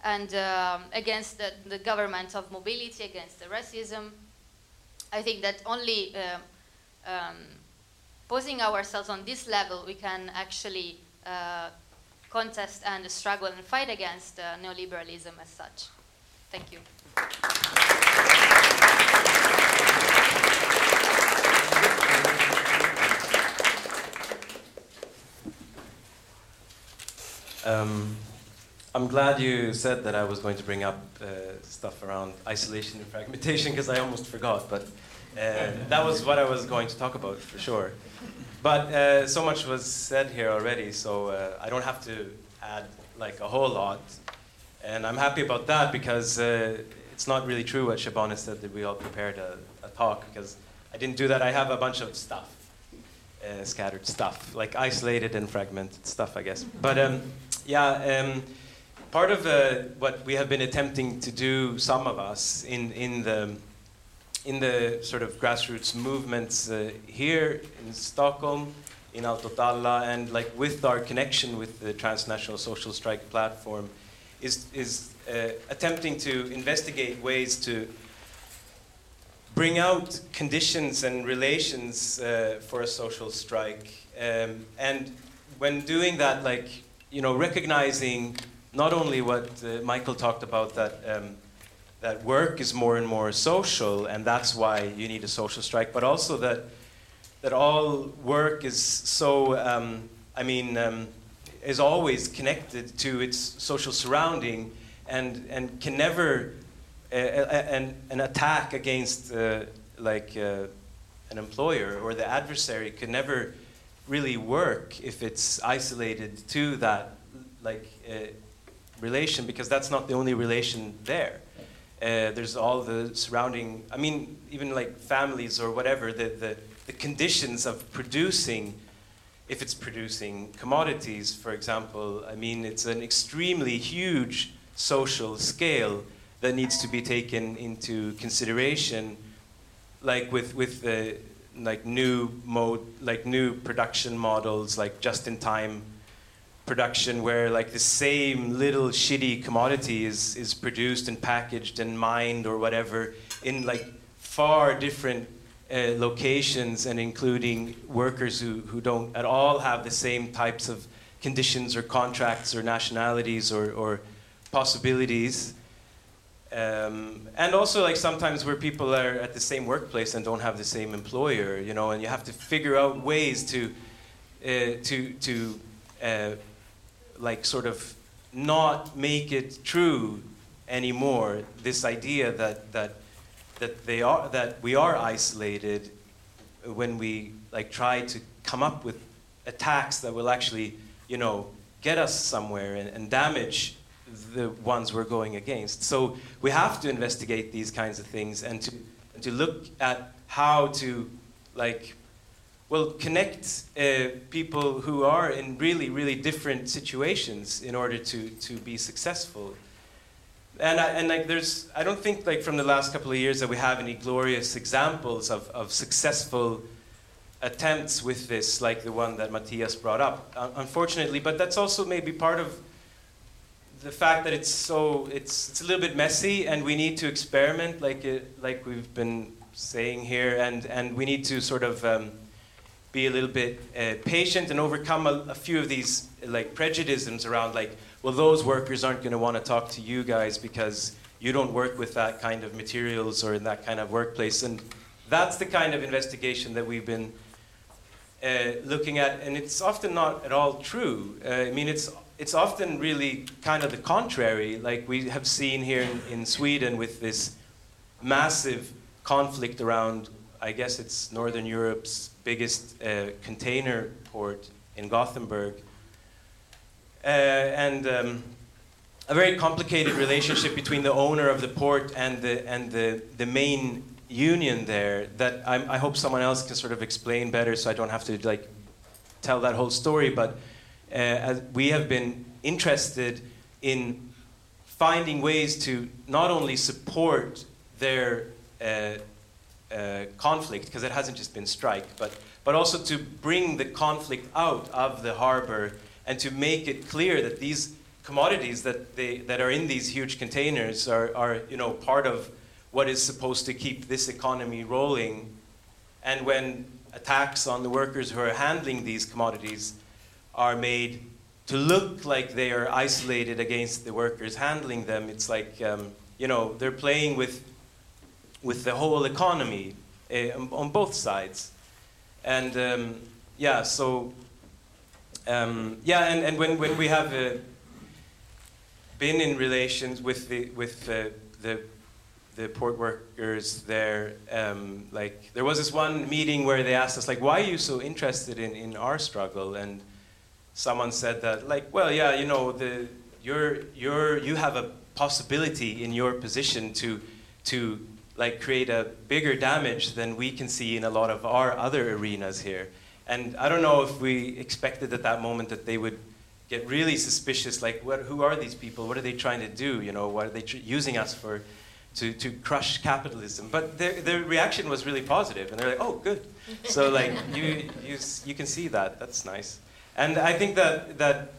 and um, against the, the, government of mobility, against the racism. I think that only uh, um, posing ourselves on this level, we can actually uh, contest and struggle and fight against uh, neoliberalism as such. Thank you. Um, I'm glad you said that I was going to bring up uh, stuff around isolation and fragmentation because I almost forgot, but uh, that was what I was going to talk about for sure. But uh, so much was said here already, so uh, I don't have to add like a whole lot. And I'm happy about that because uh, it's not really true what Shabana said that we all prepared a, a talk because I didn't do that. I have a bunch of stuff, uh, scattered stuff, like isolated and fragmented stuff, I guess. But um, yeah. Um, part of uh, what we have been attempting to do, some of us, in, in, the, in the sort of grassroots movements uh, here in Stockholm, in Allt åt alla, and like with our connection with the Transnational Social Strike Platform, is, is uh, attempting to investigate ways to bring out conditions and relations uh, for a social strike. Um, and when doing that, like, you know, recognizing not only what uh, Michael talked about that um, that work is more and more social, and that's why you need a social strike, but also that that all work is so. Um, I mean, um, is always connected to its social surrounding, and and can never. Uh, an, an attack against uh, like uh, an employer or the adversary could never really work if it's isolated to that like uh, relation because that's not the only relation there. Uh, there's all the surrounding, I mean, even like families or whatever, the, the, the conditions of producing, if it's producing commodities, for example, I mean, it's an extremely huge social scale that needs to be taken into consideration, like with, with the like new mode, like new production models, like just in time production where like the same little shitty commodity is, is produced and packaged and mined or whatever in like far different uh, locations and including workers who, who don't at all have the same types of conditions or contracts or nationalities or, or possibilities. Um, and also like sometimes where people are at the same workplace and don't have the same employer, you know, and you have to figure out ways to, uh, to, to uh, like sort of not make it true anymore. This idea that that that they are that we are isolated when we like try to come up with attacks that will actually you know get us somewhere and, and damage the ones we're going against. So we have to investigate these kinds of things and to and to look at how to like will connect uh, people who are in really, really different situations in order to, to be successful. And, I, and like there's, I don't think like from the last couple of years that we have any glorious examples of, of successful attempts with this, like the one that Matthias brought up, uh, unfortunately. But that's also maybe part of the fact that it's so, it's, it's a little bit messy and we need to experiment like, it, like we've been saying here and, and we need to sort of um, be a little bit uh, patient and overcome a, a, few of these like prejudices around like well those workers aren't going to want to talk to you guys because you don't work with that kind of materials or in that kind of workplace. And that's the kind of investigation that we've been uh, looking at. And it's often not at all true. Uh, i mean it's it's often really kind of the contrary. Like we have seen here in, in sweden with this massive conflict around i guess it's northern europe's biggest uh, container port in Gothenburg. Uh, and um, a very complicated relationship between the owner of the port and the, and the, the main union there that I'm, i hope someone else can sort of explain better so I don't have to like tell that whole story. But uh, we have been interested in finding ways to not only support their uh, uh, conflict, because it hasn't just been strike, but, but also to bring the conflict out of the harbor and to make it clear that these commodities that, they, that are in these huge containers are, are you know, part of what is supposed to keep this economy rolling. And when attacks on the workers who are handling these commodities are made to look like they are isolated against the workers handling them, it's like, um, you know, they're playing with with the whole economy uh, on both sides. And um, yeah, so um, yeah, and, and when, when we have uh, been in relations with the with the the, the port workers there. Um, like there was this one meeting where they asked us like, "Why are you so interested in, in our struggle?" And someone said that like, "Well, yeah, you know, the you're you're you have a possibility in your position to to like create a bigger damage than we can see in a lot of our other arenas here." And I don't know if we expected at that moment that they would get really suspicious, like, what, who are these people? What are they trying to do? You know, what are they tr- using us for? To, to crush capitalism, but their, their reaction was really positive, and they're like, "Oh, good." So like you, you you can see that. That's nice, and I think that that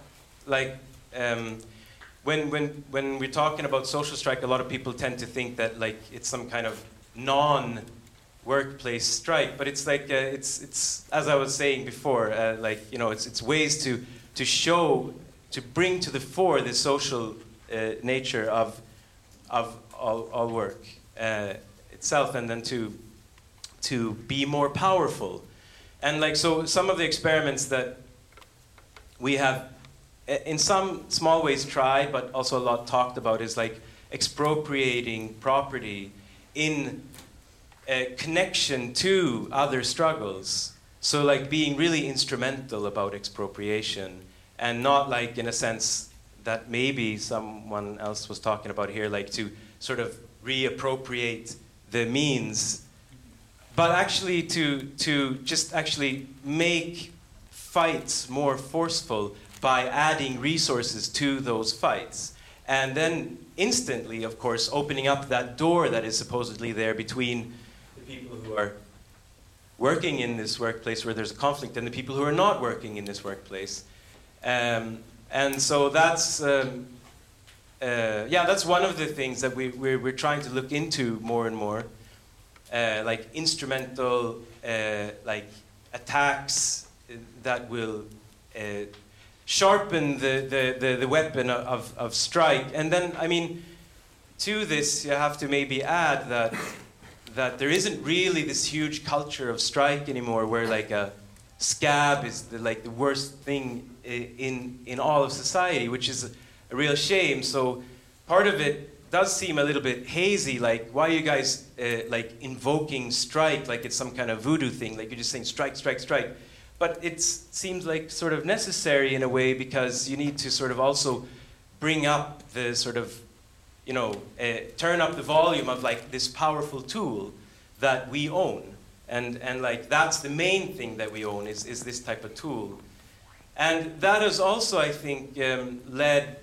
like um, when when when we're talking about social strike, a lot of people tend to think that like it's some kind of non workplace strike, but it's like uh, it's it's as I was saying before, uh, like you know, it's it's ways to to show to bring to the fore the social uh, nature of of all, all work uh, itself, and then to to be more powerful, and like so, some of the experiments that we have in some small ways tried, but also a lot talked about is like expropriating property in connection to other struggles. So, like being really instrumental about expropriation and not like in a sense that maybe someone else was talking about here, like to sort of reappropriate the means, but actually to, to just actually make fights more forceful by adding resources to those fights. And then instantly, of course, opening up that door that is supposedly there between the people who are working in this workplace where there's a conflict and the people who are not working in this workplace. Um, and so that's, um, uh, yeah, that's one of the things that we, we're, we're trying to look into more and more. Uh, like instrumental, uh, like attacks that will uh, sharpen the, the, the, the weapon of, of strike. And then, I mean, to this, you have to maybe add that that there isn't really this huge culture of strike anymore where like a scab is the, like the worst thing in in all of society which is a, real shame. So part of it does seem a little bit hazy like why are you guys uh, like invoking strike like it's some kind of voodoo thing? Like you're just saying strike strike strike but it seems like sort of necessary in a way because you need to sort of also bring up the sort of you know, uh, turn up the volume of like this powerful tool that we own. And, and like that's the main thing that we own is, is this type of tool. And that has also, I think, um, led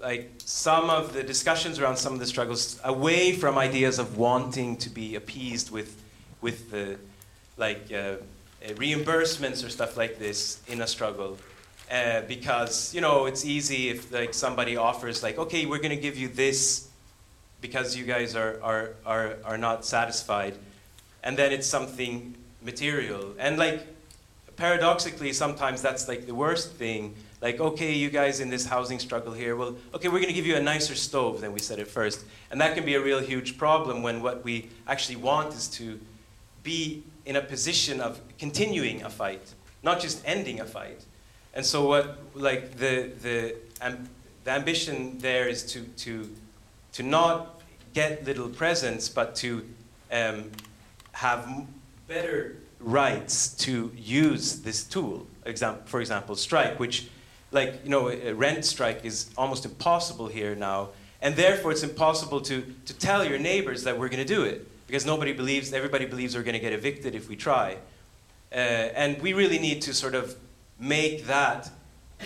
like some of the discussions around some of the struggles away from ideas of wanting to be appeased with, with the like uh, uh, reimbursements or stuff like this in a struggle. Uh, because you know it's easy if like somebody offers like okay we're going to give you this because you guys are, are, are, are not satisfied and then it's something material. And like paradoxically sometimes that's like the worst thing. Like okay you guys in this housing struggle here well okay we're going to give you a nicer stove than we said at first and that can be a real huge problem when what we actually want is to be in a position of continuing a fight not just ending a fight. And so what like the the um, the ambition there is to to to not get little presents, but to um, have better rights to use this tool. Exam- for example, strike, which like you know a rent strike is almost impossible here now, and therefore it's impossible to to tell your neighbors that we're going to do it because nobody believes everybody believes we're going to get evicted if we try, uh, and we really need to sort of make that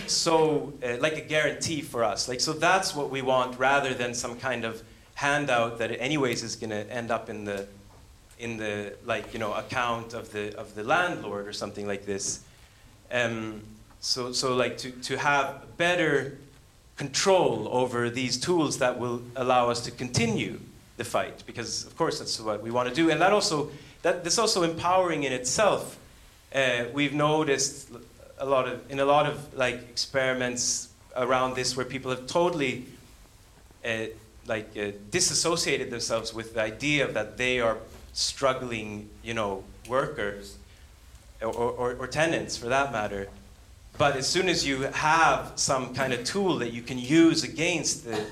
so uh, like a guarantee for us. Like so that's what we want rather than some kind of handout that anyways is going to end up in the in the like you know account of the of the landlord or something like this. Um, so so like to to have better control over these tools that will allow us to continue the fight because of course that's what we want to do. And that also that that's also empowering in itself uh, we've noticed a lot of in a lot of like experiments around this where people have totally uh, like uh, disassociated themselves with the idea that they are struggling you know workers or, or, or tenants for that matter But as soon as you have some kind of tool that you can use against the,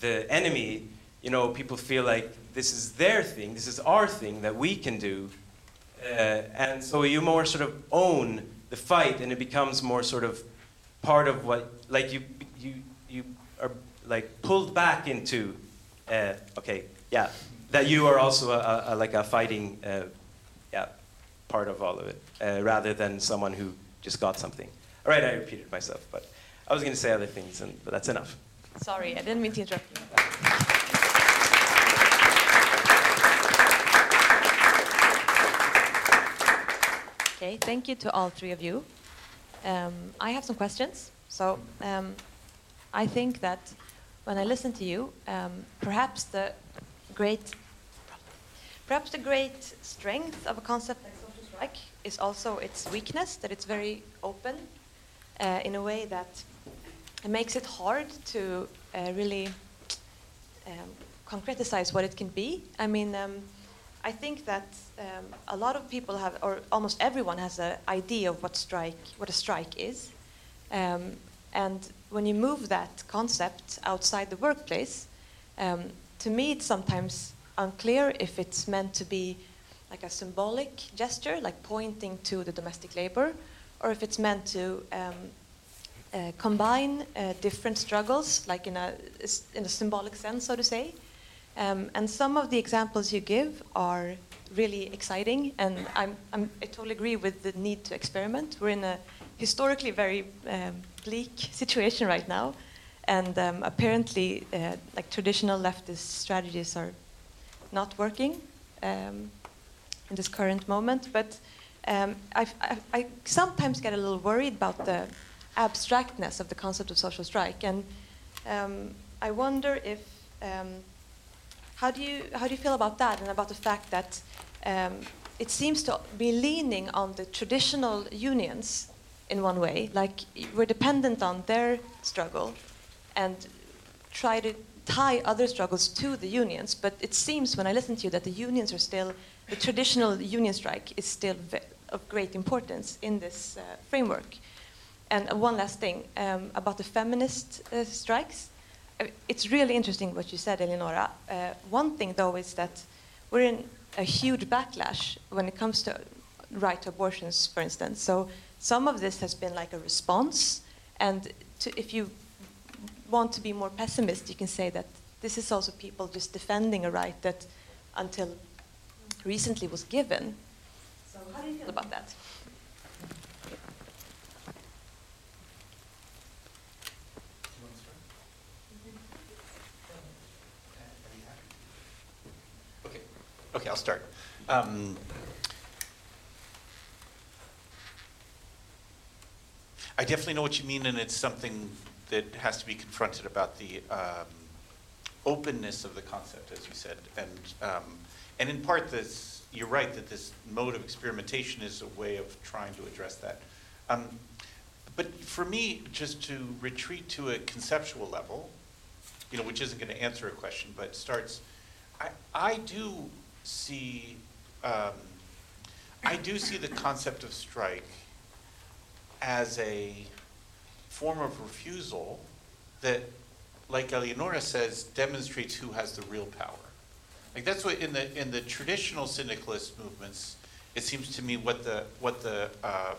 the enemy, you know, people feel like this is their thing, this is our thing that we can do. Uh, and so you more sort of own the fight, and it becomes more sort of part of what, like you, you, you are like pulled back into, uh, okay, yeah, that you are also a, a, like a fighting, uh, yeah, part of all of it, rather than someone who just got something. All right, I repeated myself, but I was going to say other things, and, but that's enough. Sorry, I didn't mean to interrupt you. Okay, thank you to all three of you. Um, I have some questions. So um, I think that when I listen to you, um, perhaps the great, perhaps the great strength of a concept like social strike is also its weakness, that it's very open uh, in a way that it makes it hard to uh, really um, concretize what it can be. I mean, um, I think that um, a lot of people have, or almost everyone has an idea of what strike, what a strike is, um, and when you move that concept outside the workplace, um, to me it's sometimes unclear if it's meant to be like a symbolic gesture, like pointing to the domestic labor, or if it's meant to um, uh, combine uh, different struggles, like in a, in a symbolic sense, so to say. Um, and some of the examples you give are really exciting, and I'm, I'm, i totally agree with the need to experiment. We're in a historically very um, bleak situation right now, and um, apparently, uh, like traditional leftist strategies are not working um, in this current moment. But um, I, I sometimes get a little worried about the abstractness of the concept of social strike, and um, I wonder if how do you how do you feel about that, and about the fact that um, it seems to be leaning on the traditional unions in one way, like we're dependent on their struggle, and try to tie other struggles to the unions. But it seems when I listen to you that the unions are still the traditional union strike is still of great importance in this uh, framework. And one last thing um, about the feminist uh, strikes it's really interesting what you said, Eleonora. Uh, one thing, though, is that we're in a huge backlash when it comes to right to abortions, for instance. So some of this has been like a response, and to, if you want to be more pessimist, you can say that this is also people just defending a right that until recently was given. So how do you feel about that? Okay, I'll start. Um, I definitely know what you mean, and it's something that has to be confronted about the um, openness of the concept, as you said, and um, and in part, this you're right that this mode of experimentation is a way of trying to address that. Um, but for me, just to retreat to a conceptual level, you know, which isn't going to answer a question, but starts. I, I do see, um, I do see the concept of strike as a form of refusal that, like Eleonora says, demonstrates who has the real power. Like that's what in the in the traditional syndicalist movements, it seems to me what the what the um,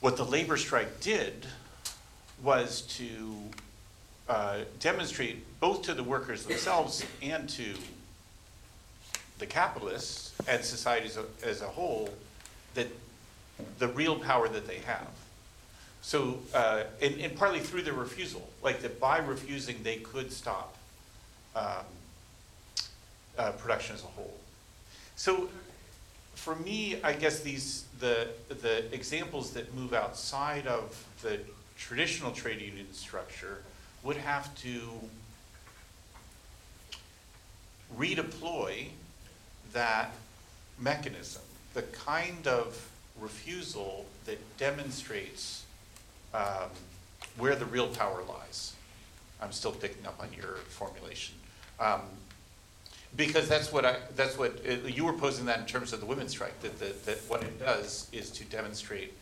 what the labor strike did was to uh, demonstrate both to the workers themselves and to the capitalists and society as a, as a whole that the real power that they have. So, uh, and, and, partly through their refusal, like that by refusing they could stop um, uh, production as a whole. So, for me, I guess these the the examples that move outside of the traditional trade union structure would have to redeploy that mechanism, the kind of refusal that demonstrates um, where the real power lies. I'm still picking up on your formulation. Um, because that's what I, that's what, uh, you were posing that in terms of the women's strike, that, that, that what it does is to demonstrate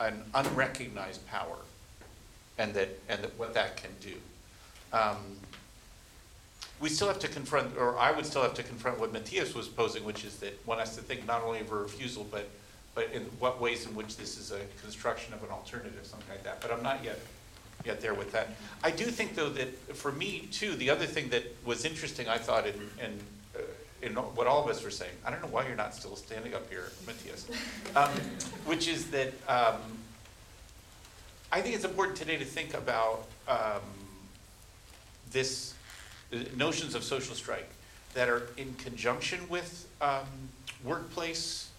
an unrecognized power, and that, and that what that can do. Um, we still have to confront, or I would still have to confront what Matthias was posing, which is that one has to think not only of a refusal, but, but in what ways in which this is a construction of an alternative, something like that. But I'm not yet, yet there with that. I do think, though, that for me, too, the other thing that was interesting, I thought, in, in, uh, in what all of us were saying, I don't know why you're not still standing up here, Matthias, um, which is that um, I think it's important today to think about um, this notions of social strike that are in conjunction with um, workplace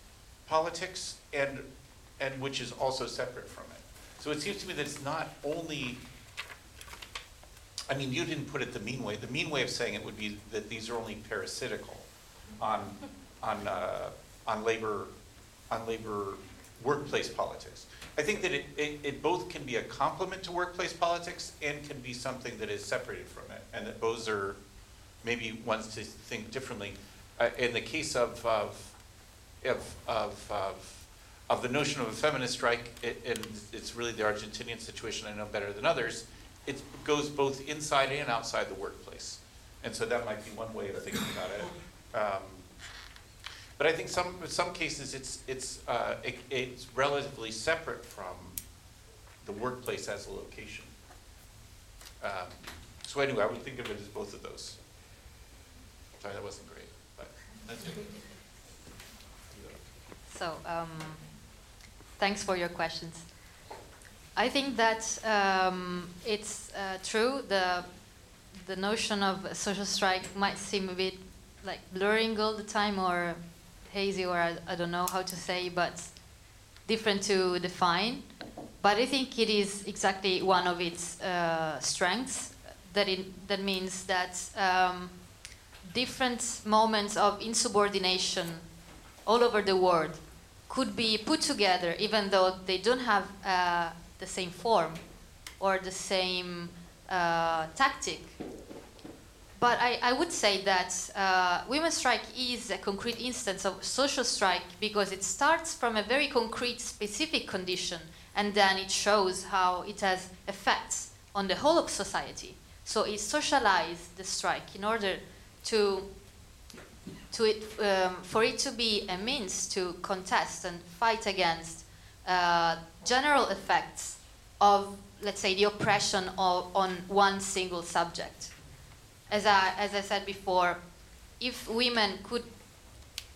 politics and, and which is also separate from it. So it seems to me that it's not only, I mean, you didn't put it the mean way. The mean way of saying it would be that these are only parasitical on, on, uh, on labor, on labor workplace politics. I think that it, it, it both can be a complement to workplace politics and can be something that is separated from it, and that both are maybe ones to think differently. Uh, in the case of, of, of, of, of, of the notion of a feminist strike, it, and it's really the Argentinian situation I know better than others, it goes both inside and outside the workplace. And so that might be one way of thinking about it. Um, but I think some, in some cases, it's, it's, uh, it, it's relatively separate from the workplace as a location. Um, so anyway, I would think of it as both of those. Sorry, that wasn't great, but that's it. So, um, thanks for your questions. I think that um, it's uh, true. The the notion of a social strike might seem a bit like blurring all the time, or hazy, or I, I don't know how to say, but different to define. But I think it is exactly one of its uh, strengths. That it that means that um, different moments of insubordination all over the world could be put together, even though they don't have uh, the same form or the same uh, tactic. But I, I, would say that uh, women's strike is a concrete instance of social strike because it starts from a very concrete, specific condition, and then it shows how it has effects on the whole of society. So it socialized the strike in order to to it, um, for it to be a means to contest and fight against uh, general effects of, let's say, the oppression of, on one single subject. As I, as I said before, if women could,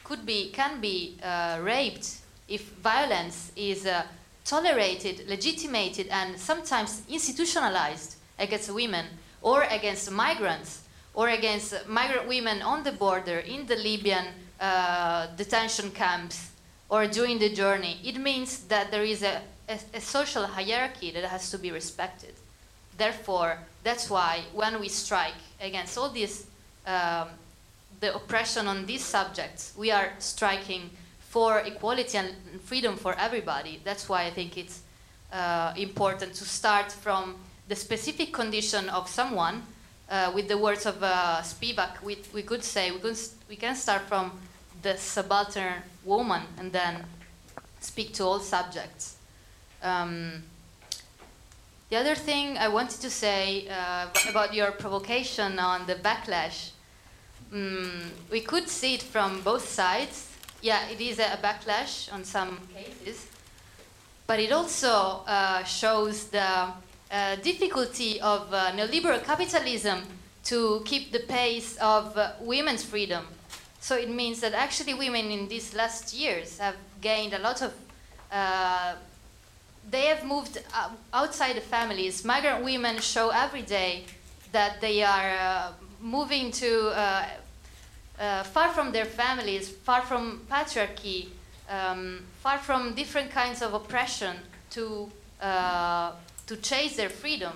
could be, can be uh, raped, if violence is uh, tolerated, legitimated, and sometimes institutionalized against women or against migrants, or against migrant women on the border in the Libyan uh, detention camps or during the journey, it means that there is a, a, a, social hierarchy that has to be respected. Therefore, that's why when we strike against all this, um, the oppression on these subjects, we are striking for equality and freedom for everybody. That's why I think it's uh, important to start from the specific condition of someone uh, with the words of uh, Spivak, we, we could say we, could, we can start from the subaltern woman and then speak to all subjects. Um, the other thing I wanted to say uh, about your provocation on the backlash, um, we could see it from both sides. Yeah, it is a, backlash on some cases, but it also uh, shows the uh, difficulty of uh, neoliberal capitalism to keep the pace of uh, women's freedom. So it means that actually women in these last years have gained a lot of. Uh, they have moved outside the families. Migrant women show every day that they are uh, moving to far from their families, far from patriarchy, um, far from different kinds of oppression to to chase their freedom.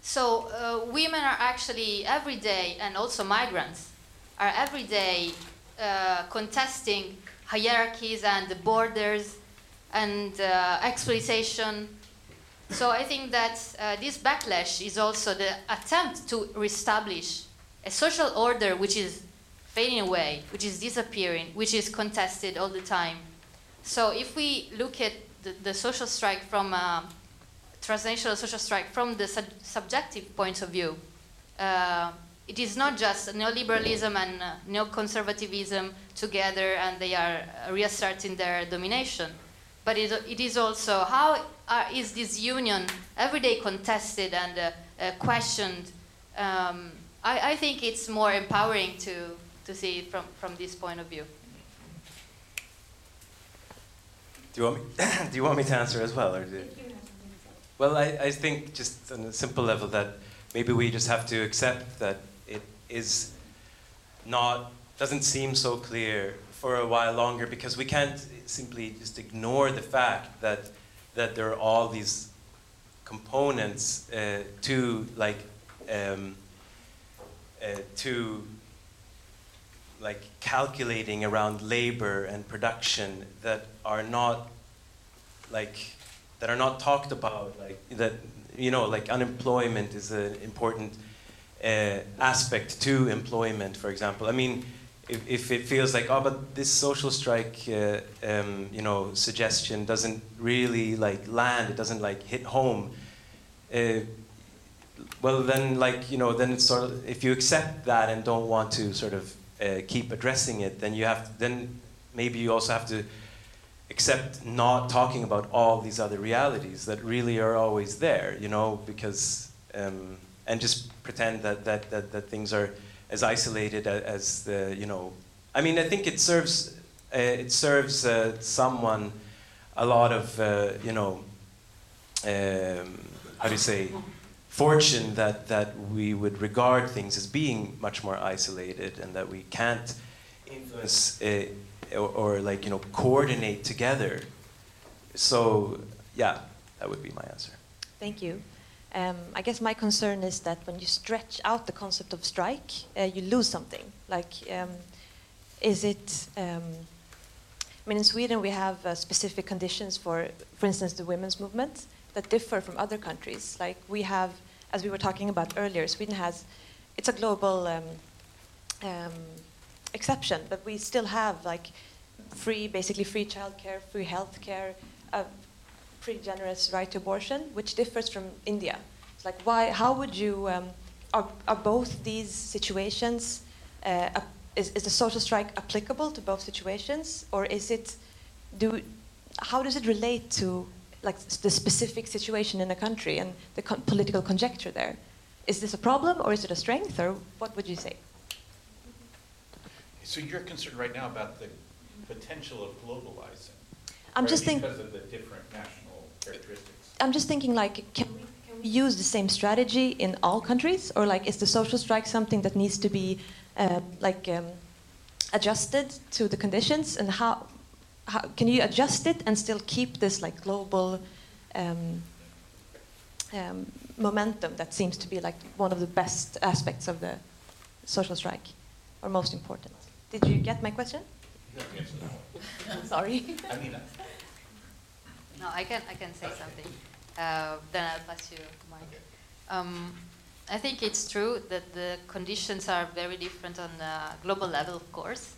So uh, women are actually every day, and also migrants, are every day uh, contesting hierarchies and the borders and uh, exploitation. So I think that uh, this backlash is also the attempt to reestablish a social order which is fading away, which is disappearing, which is contested all the time. So if we look at the, the social strike from uh, transnational social strike from the sub- subjective point of view. Uh, it is not just neoliberalism and uh, neoconservatism together and they are reasserting their domination. But it, it is also how are, is this union every day contested and uh, uh, questioned? Um, I, I think it's more empowering to, to see it from, from this point of view. Do you want me? do you want me to answer as well, or do? Well, I, I think just on a simple level that maybe we just have to accept that it is not doesn't seem so clear for a while longer because we can't simply just ignore the fact that that there are all these components uh, to like um, uh, to like calculating around labor and production that are not like that are not talked about like that you know like unemployment is an important uh, aspect to employment for example. I mean if, if it feels like oh but this social strike uh, um, you know suggestion doesn't really like land it doesn't like hit home uh, well then like you know then it's sort of if you accept that and don't want to sort of uh, keep addressing it then you have to, then maybe you also have to accept not talking about all these other realities that really are always there you know because um, and just pretend that, that, that, that things are as isolated as, the you know i mean i think it serves uh, it serves uh, someone a lot of uh, you know um, how do you say fortune that, that we would regard things as being much more isolated and that we can't influence uh, or, or, like you know coordinate together so yeah that would be my answer Thank you. Um, I guess my concern is that when you stretch out the concept of strike, uh, you lose something. Like, um, is it? Um, I mean, in Sweden we have uh, specific conditions for, for instance, the women's movement that differ from other countries. Like we have, as we were talking about earlier, Sweden has, it's a global um, um, exception, but we still have like free, basically free childcare, free healthcare, a pretty generous right to abortion, which differs from India. It's like why? How would you? Um, are, are both these situations? Uh, is, is the social strike applicable to both situations, or is it? Do how does it relate to like the specific situation in a country and the con- political conjecture there? Is this a problem, or is it a strength, or what would you say? So you're concerned right now about the potential of globalizing? I'm right? just thinking Because of the different national characteristics. I'm just thinking like, can we, can we use the same strategy in all countries, or like, is the social strike something that needs to be uh, like um, adjusted to the conditions, and how, how can you adjust it and still keep this like global um, um, momentum that seems to be like one of the best aspects of the social strike, or most important? Did you get my question? You have to answer that one. Sorry. I mean, uh, No, I can I can say something. Uh, then I'll pass you Mike. Um, I think it's true that the conditions are very different on a global level, of course.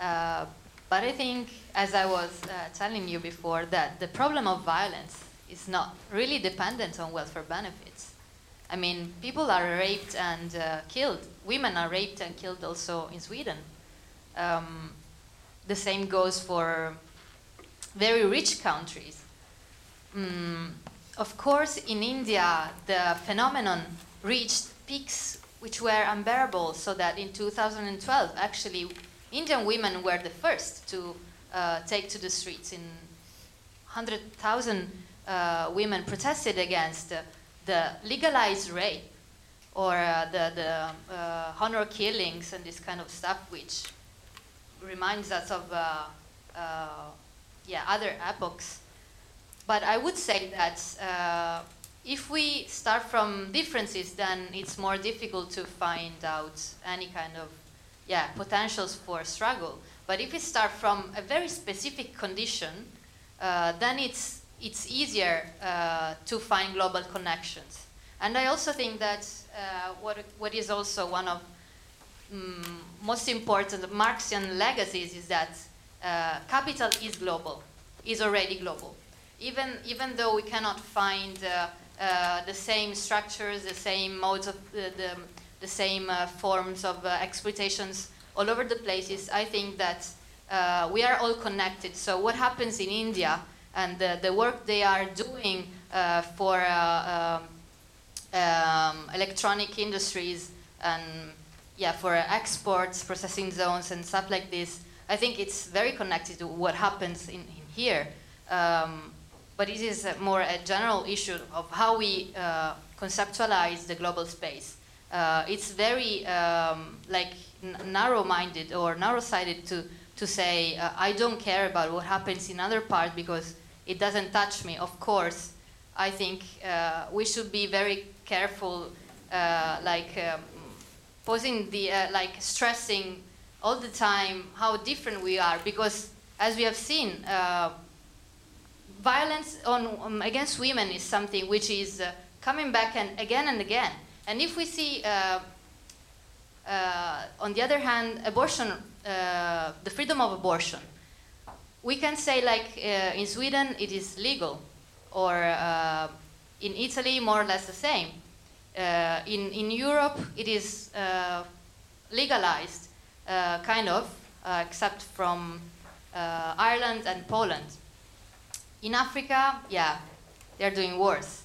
Uh, but I think, as I was uh, telling you before, that the problem of violence is not really dependent on welfare benefits. I mean, people are raped and uh, killed. Women are raped and killed also in Sweden. Um, the same goes for very rich countries. Mm, of course, in India, the phenomenon reached peaks which were unbearable, so that in 2012, actually, Indian women were the first to uh, take to the streets. In 100,000 uh, women protested against uh, the legalized rape or uh, the, the uh, honor killings and this kind of stuff, which reminds us of uh, yeah, other epochs. But I would say that uh, if we start from differences, then it's more difficult to find out any kind of yeah, potentials for struggle. But if we start from a very specific condition, uh, then it's, it's easier uh, to find global connections. And I also think that uh, what, what is also one of mm, most important Marxian legacies is that uh, capital is global, is already global. Even even though we cannot find uh, uh, the same structures, the same modes of the the, the same uh, forms of exploitations all over the places, I think that we are all connected. So what happens in India and the, the work they are doing for um, um, electronic industries and yeah for exports, processing zones and stuff like this. I think it's very connected to what happens in, in here. Um, but it is more a general issue of how we uh, conceptualize the global space. Uh, it's very um, like narrow-minded or narrow-sided to to say uh, I don't care about what happens in other parts because it doesn't touch me. Of course, I think uh, we should be very careful, uh, like um, posing the uh, like stressing all the time how different we are because as we have seen violence on, um, against women is something which is uh, coming back and again and again. And if we see, uh, uh, on the other hand, abortion, uh, the freedom of abortion, we can say like uh, in Sweden it is legal, or in Italy more or less the same. in, in Europe it is legalized, kind of, except from Ireland and Poland. In Africa, yeah, they're doing worse.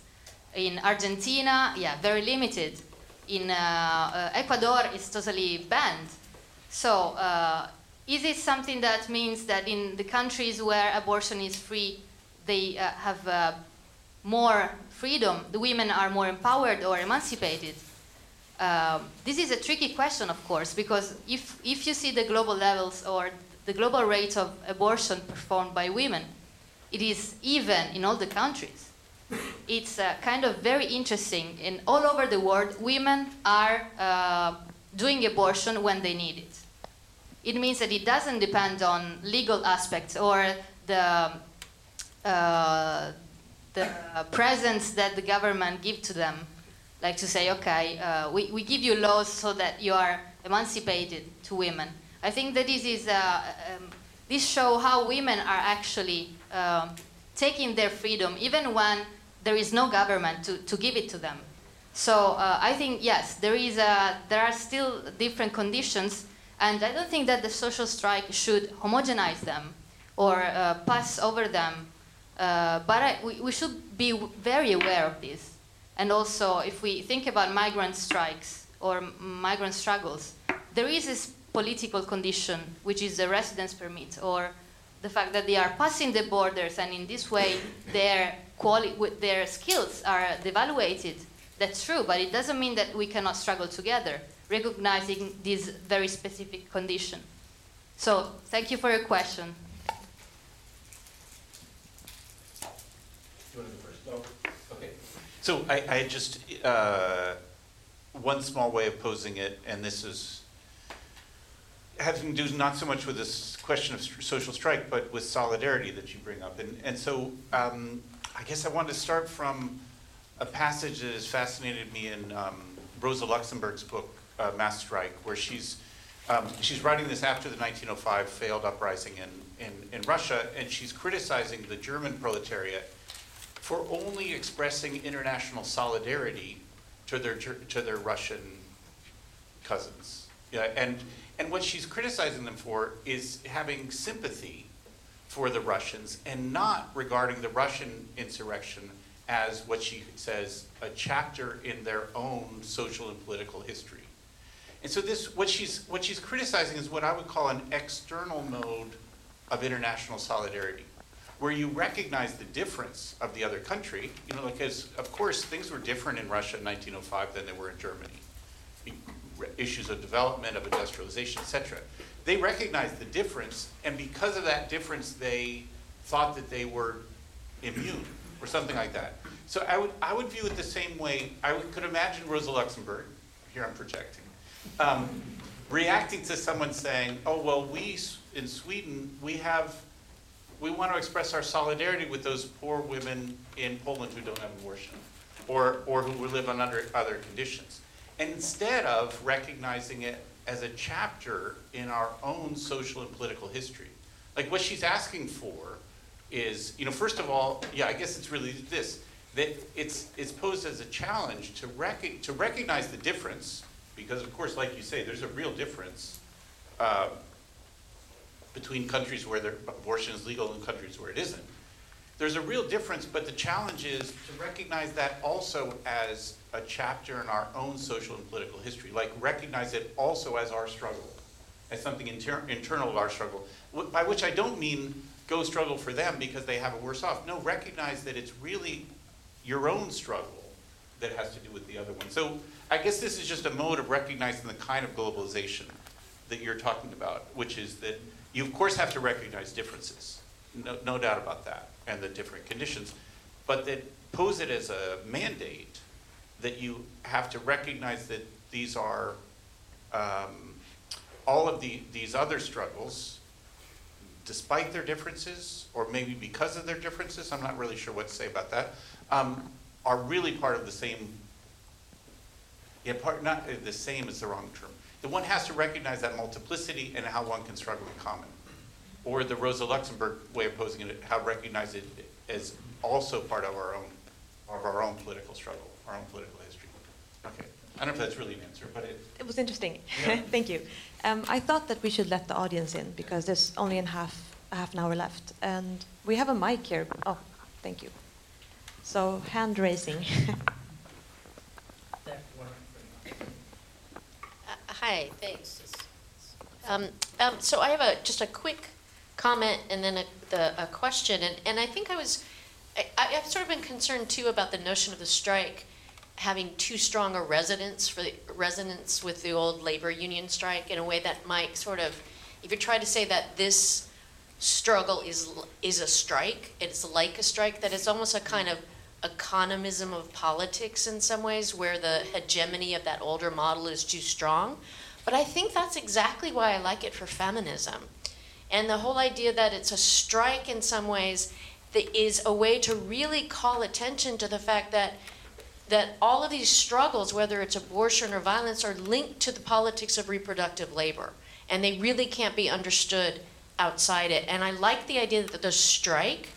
In Argentina, yeah, very limited. In uh, uh, Ecuador, it's totally banned. So, uh, is it something that means that in the countries where abortion is free, they uh, have uh, more freedom, the women are more empowered or emancipated? Um, this is a tricky question, of course, because if, if you see the global levels or the global rate of abortion performed by women, it is even in all the countries. It's uh, kind of very interesting. In all over the world, women are uh, doing abortion when they need it. It means that it doesn't depend on legal aspects or the uh, the presence that the government give to them, like to say, okay, uh, we, we give you laws so that you are emancipated to women. I think that this is uh, um, this show how women are actually um, taking their freedom, even when there is no government to, to give it to them. So uh, I think yes, there is a, there are still different conditions, and I don't think that the social strike should homogenize them or uh, pass over them. Uh, but I, we, we should be very aware of this. And also, if we think about migrant strikes or migrant struggles, there is this political condition, which is the residence permit or the fact that they are passing the borders and in this way their quali- their skills are devaluated. That's true, but it doesn't mean that we cannot struggle together, recognizing this very specific condition. So, thank you for your question. So I, I just uh, one small way of posing it, and this is having to do not so much with this question of social strike, but with solidarity that you bring up. And, and so um, I guess I wanted to start from a passage that has fascinated me in um, Rosa Luxemburg's book, uh, Mass Strike, where she's, um, she's writing this after the 1905 failed uprising in, in, in Russia, and she's criticizing the German proletariat for only expressing international solidarity to their, to their Russian cousins. Yeah, and and what she's criticizing them for is having sympathy for the Russians and not regarding the Russian insurrection as what she says a chapter in their own social and political history. And so this what she's what she's criticizing is what I would call an external mode of international solidarity, where you recognize the difference of the other country, you know, because of course things were different in Russia in 1905 than they were in Germany issues of development, of industrialization, et cetera. They recognized the difference, and because of that difference, they thought that they were immune or something like that. So I would, I would view it the same way. I would, could imagine Rosa Luxemburg, here I'm projecting, um, reacting to someone saying, oh, well, we in Sweden, we have, we want to express our solidarity with those poor women in Poland who don't have abortion or, or who live under other conditions instead of recognizing it as a chapter in our own social and political history. Like what she's asking for is, you know, first of all, yeah, I guess it's really this, that it's, it's posed as a challenge to rec- to recognize the difference, because of course, like you say, there's a real difference uh, between countries where abortion is legal and countries where it isn't. There's a real difference, but the challenge is to recognize that also as a chapter in our own social and political history, like recognize it also as our struggle, as something inter- internal of our struggle, by which I don't mean go struggle for them because they have it worse off. No, recognize that it's really your own struggle that has to do with the other one. So I guess this is just a mode of recognizing the kind of globalization that you're talking about, which is that you of course have to recognize differences, no, no doubt about that, and the different conditions, but that pose it as a mandate that you have to recognize that these are um, all of the, these other struggles, despite their differences, or maybe because of their differences, I'm not really sure what to say about that, um, are really part of the same yeah, part, not, the same is the wrong term. The one has to recognize that multiplicity and how one can struggle in common. Or the Rosa Luxemburg way of posing it, how recognize it as also part of our own, of our own political struggle, our own political history. Okay, I don't know if that's really an answer, but it, It was interesting. Yeah. Thank you. Um, I thought that we should let the audience in because there's only in half a half an hour left, and we have a mic here. Oh, thank you. So hand raising. Uh, Hi, thanks. Um, um, So I have a, just a quick comment and then a, the, a question. And, and I think I was, I, I've sort of been concerned too about the notion of the strike having too strong a resonance for the resonance with the old labor union strike in a way that might sort of, if you try to say that this struggle is, is a strike, it's like a strike, that it's almost a kind of economism of politics in some ways, where the hegemony of that older model is too strong. But I think that's exactly why I like it for feminism. And the whole idea that it's a strike in some ways that is a way to really call attention to the fact that that all of these struggles, whether it's abortion or violence, are linked to the politics of reproductive labor. And they really can't be understood outside it. And I like the idea that the strike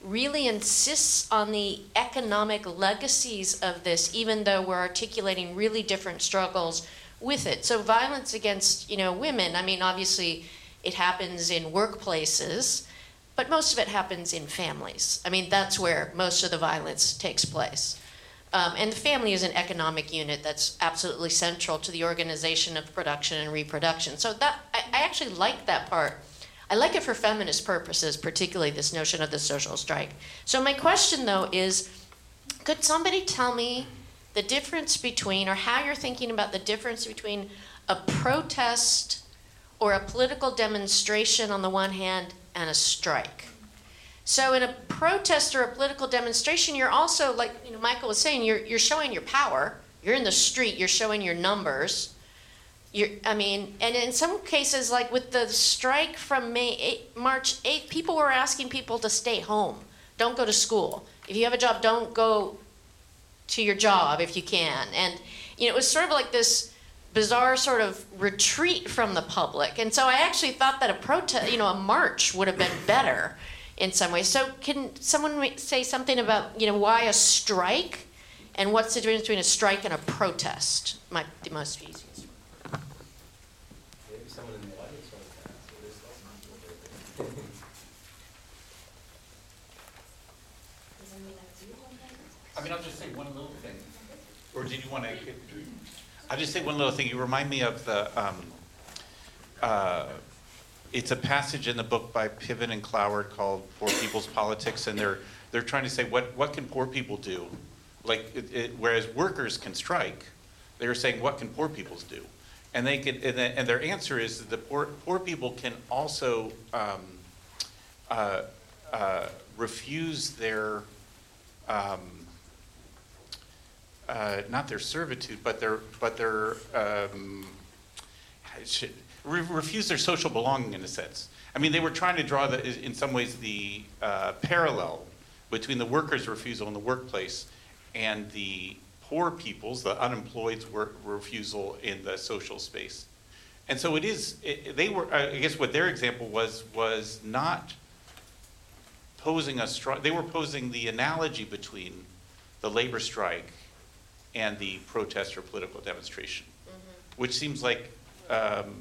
really insists on the economic legacies of this, even though we're articulating really different struggles with it. So violence against, you know, women, I mean, obviously it happens in workplaces, but most of it happens in families. I mean, that's where most of the violence takes place. Um, and the family is an economic unit that's absolutely central to the organization of production and reproduction. So that I, I actually like that part. I like it for feminist purposes, particularly this notion of the social strike. So my question though is, could somebody tell me the difference between, or how you're thinking about the difference between a protest or a political demonstration on the one hand and a strike? So in a protest or a political demonstration, you're also, like you know, Michael was saying, you're, you're showing your power. You're in the street, you're showing your numbers. You're, I mean, and in some cases, like with the strike from May 8, March 8th, people were asking people to stay home. Don't go to school. If you have a job, don't go to your job if you can. And, you know, it was sort of like this bizarre sort of retreat from the public. And so I actually thought that a protest, you know, a march would have been better in some ways. So can someone say something about, you know, why a strike and what's the difference between a strike and a protest? Might be most easiest. Maybe someone in the audience wants to answer this. I mean, I'll just say one little thing. Or did you want to? I'll just say one little thing. You remind me of the, um, uh, it's a passage in the book by Piven and Cloward called Poor People's Politics, and they're, they're trying to say, what, what can poor people do? Like, it, it, whereas workers can strike, they were saying, what can poor people do? And they can, and, the- and their answer is that the poor, poor people can also, um, uh, uh, refuse their, um, uh, not their servitude, but their, but their, um, should, re- refuse their social belonging in a sense. I mean, they were trying to draw the, in some ways, the uh, parallel between the workers' refusal in the workplace and the poor people's, the unemployed's work, refusal in the social space. And so it is, it, they were, I guess what their example was, was not posing a strong, they were posing the analogy between the labor strike and the protest or political demonstration, which seems like, um,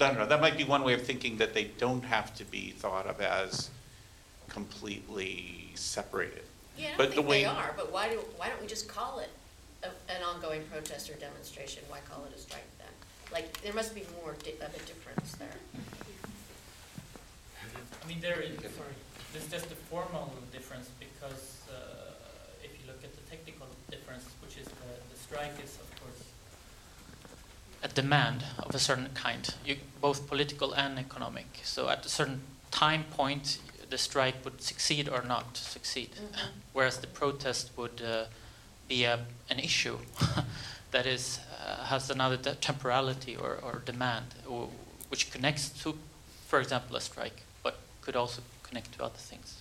I don't know, that might be one way of thinking that they don't have to be thought of as completely separated. Yeah, I But don't the think way- they are, but why do, why don't we just call it a, an ongoing protest or demonstration? Why call it a strike then? Like, there must be more di- of a difference there. I mean, there is, sorry, there's just a formal difference because uh, if you look at the technical difference, which is the, the strike is of course a demand of a certain kind, you, both political and economic. So at a certain time point, the strike would succeed or not succeed, Mhm. whereas the protest would uh, be a, an issue that is uh, has another de- temporality or, or demand, w- which connects to, for example, a strike, but could also connect to other things.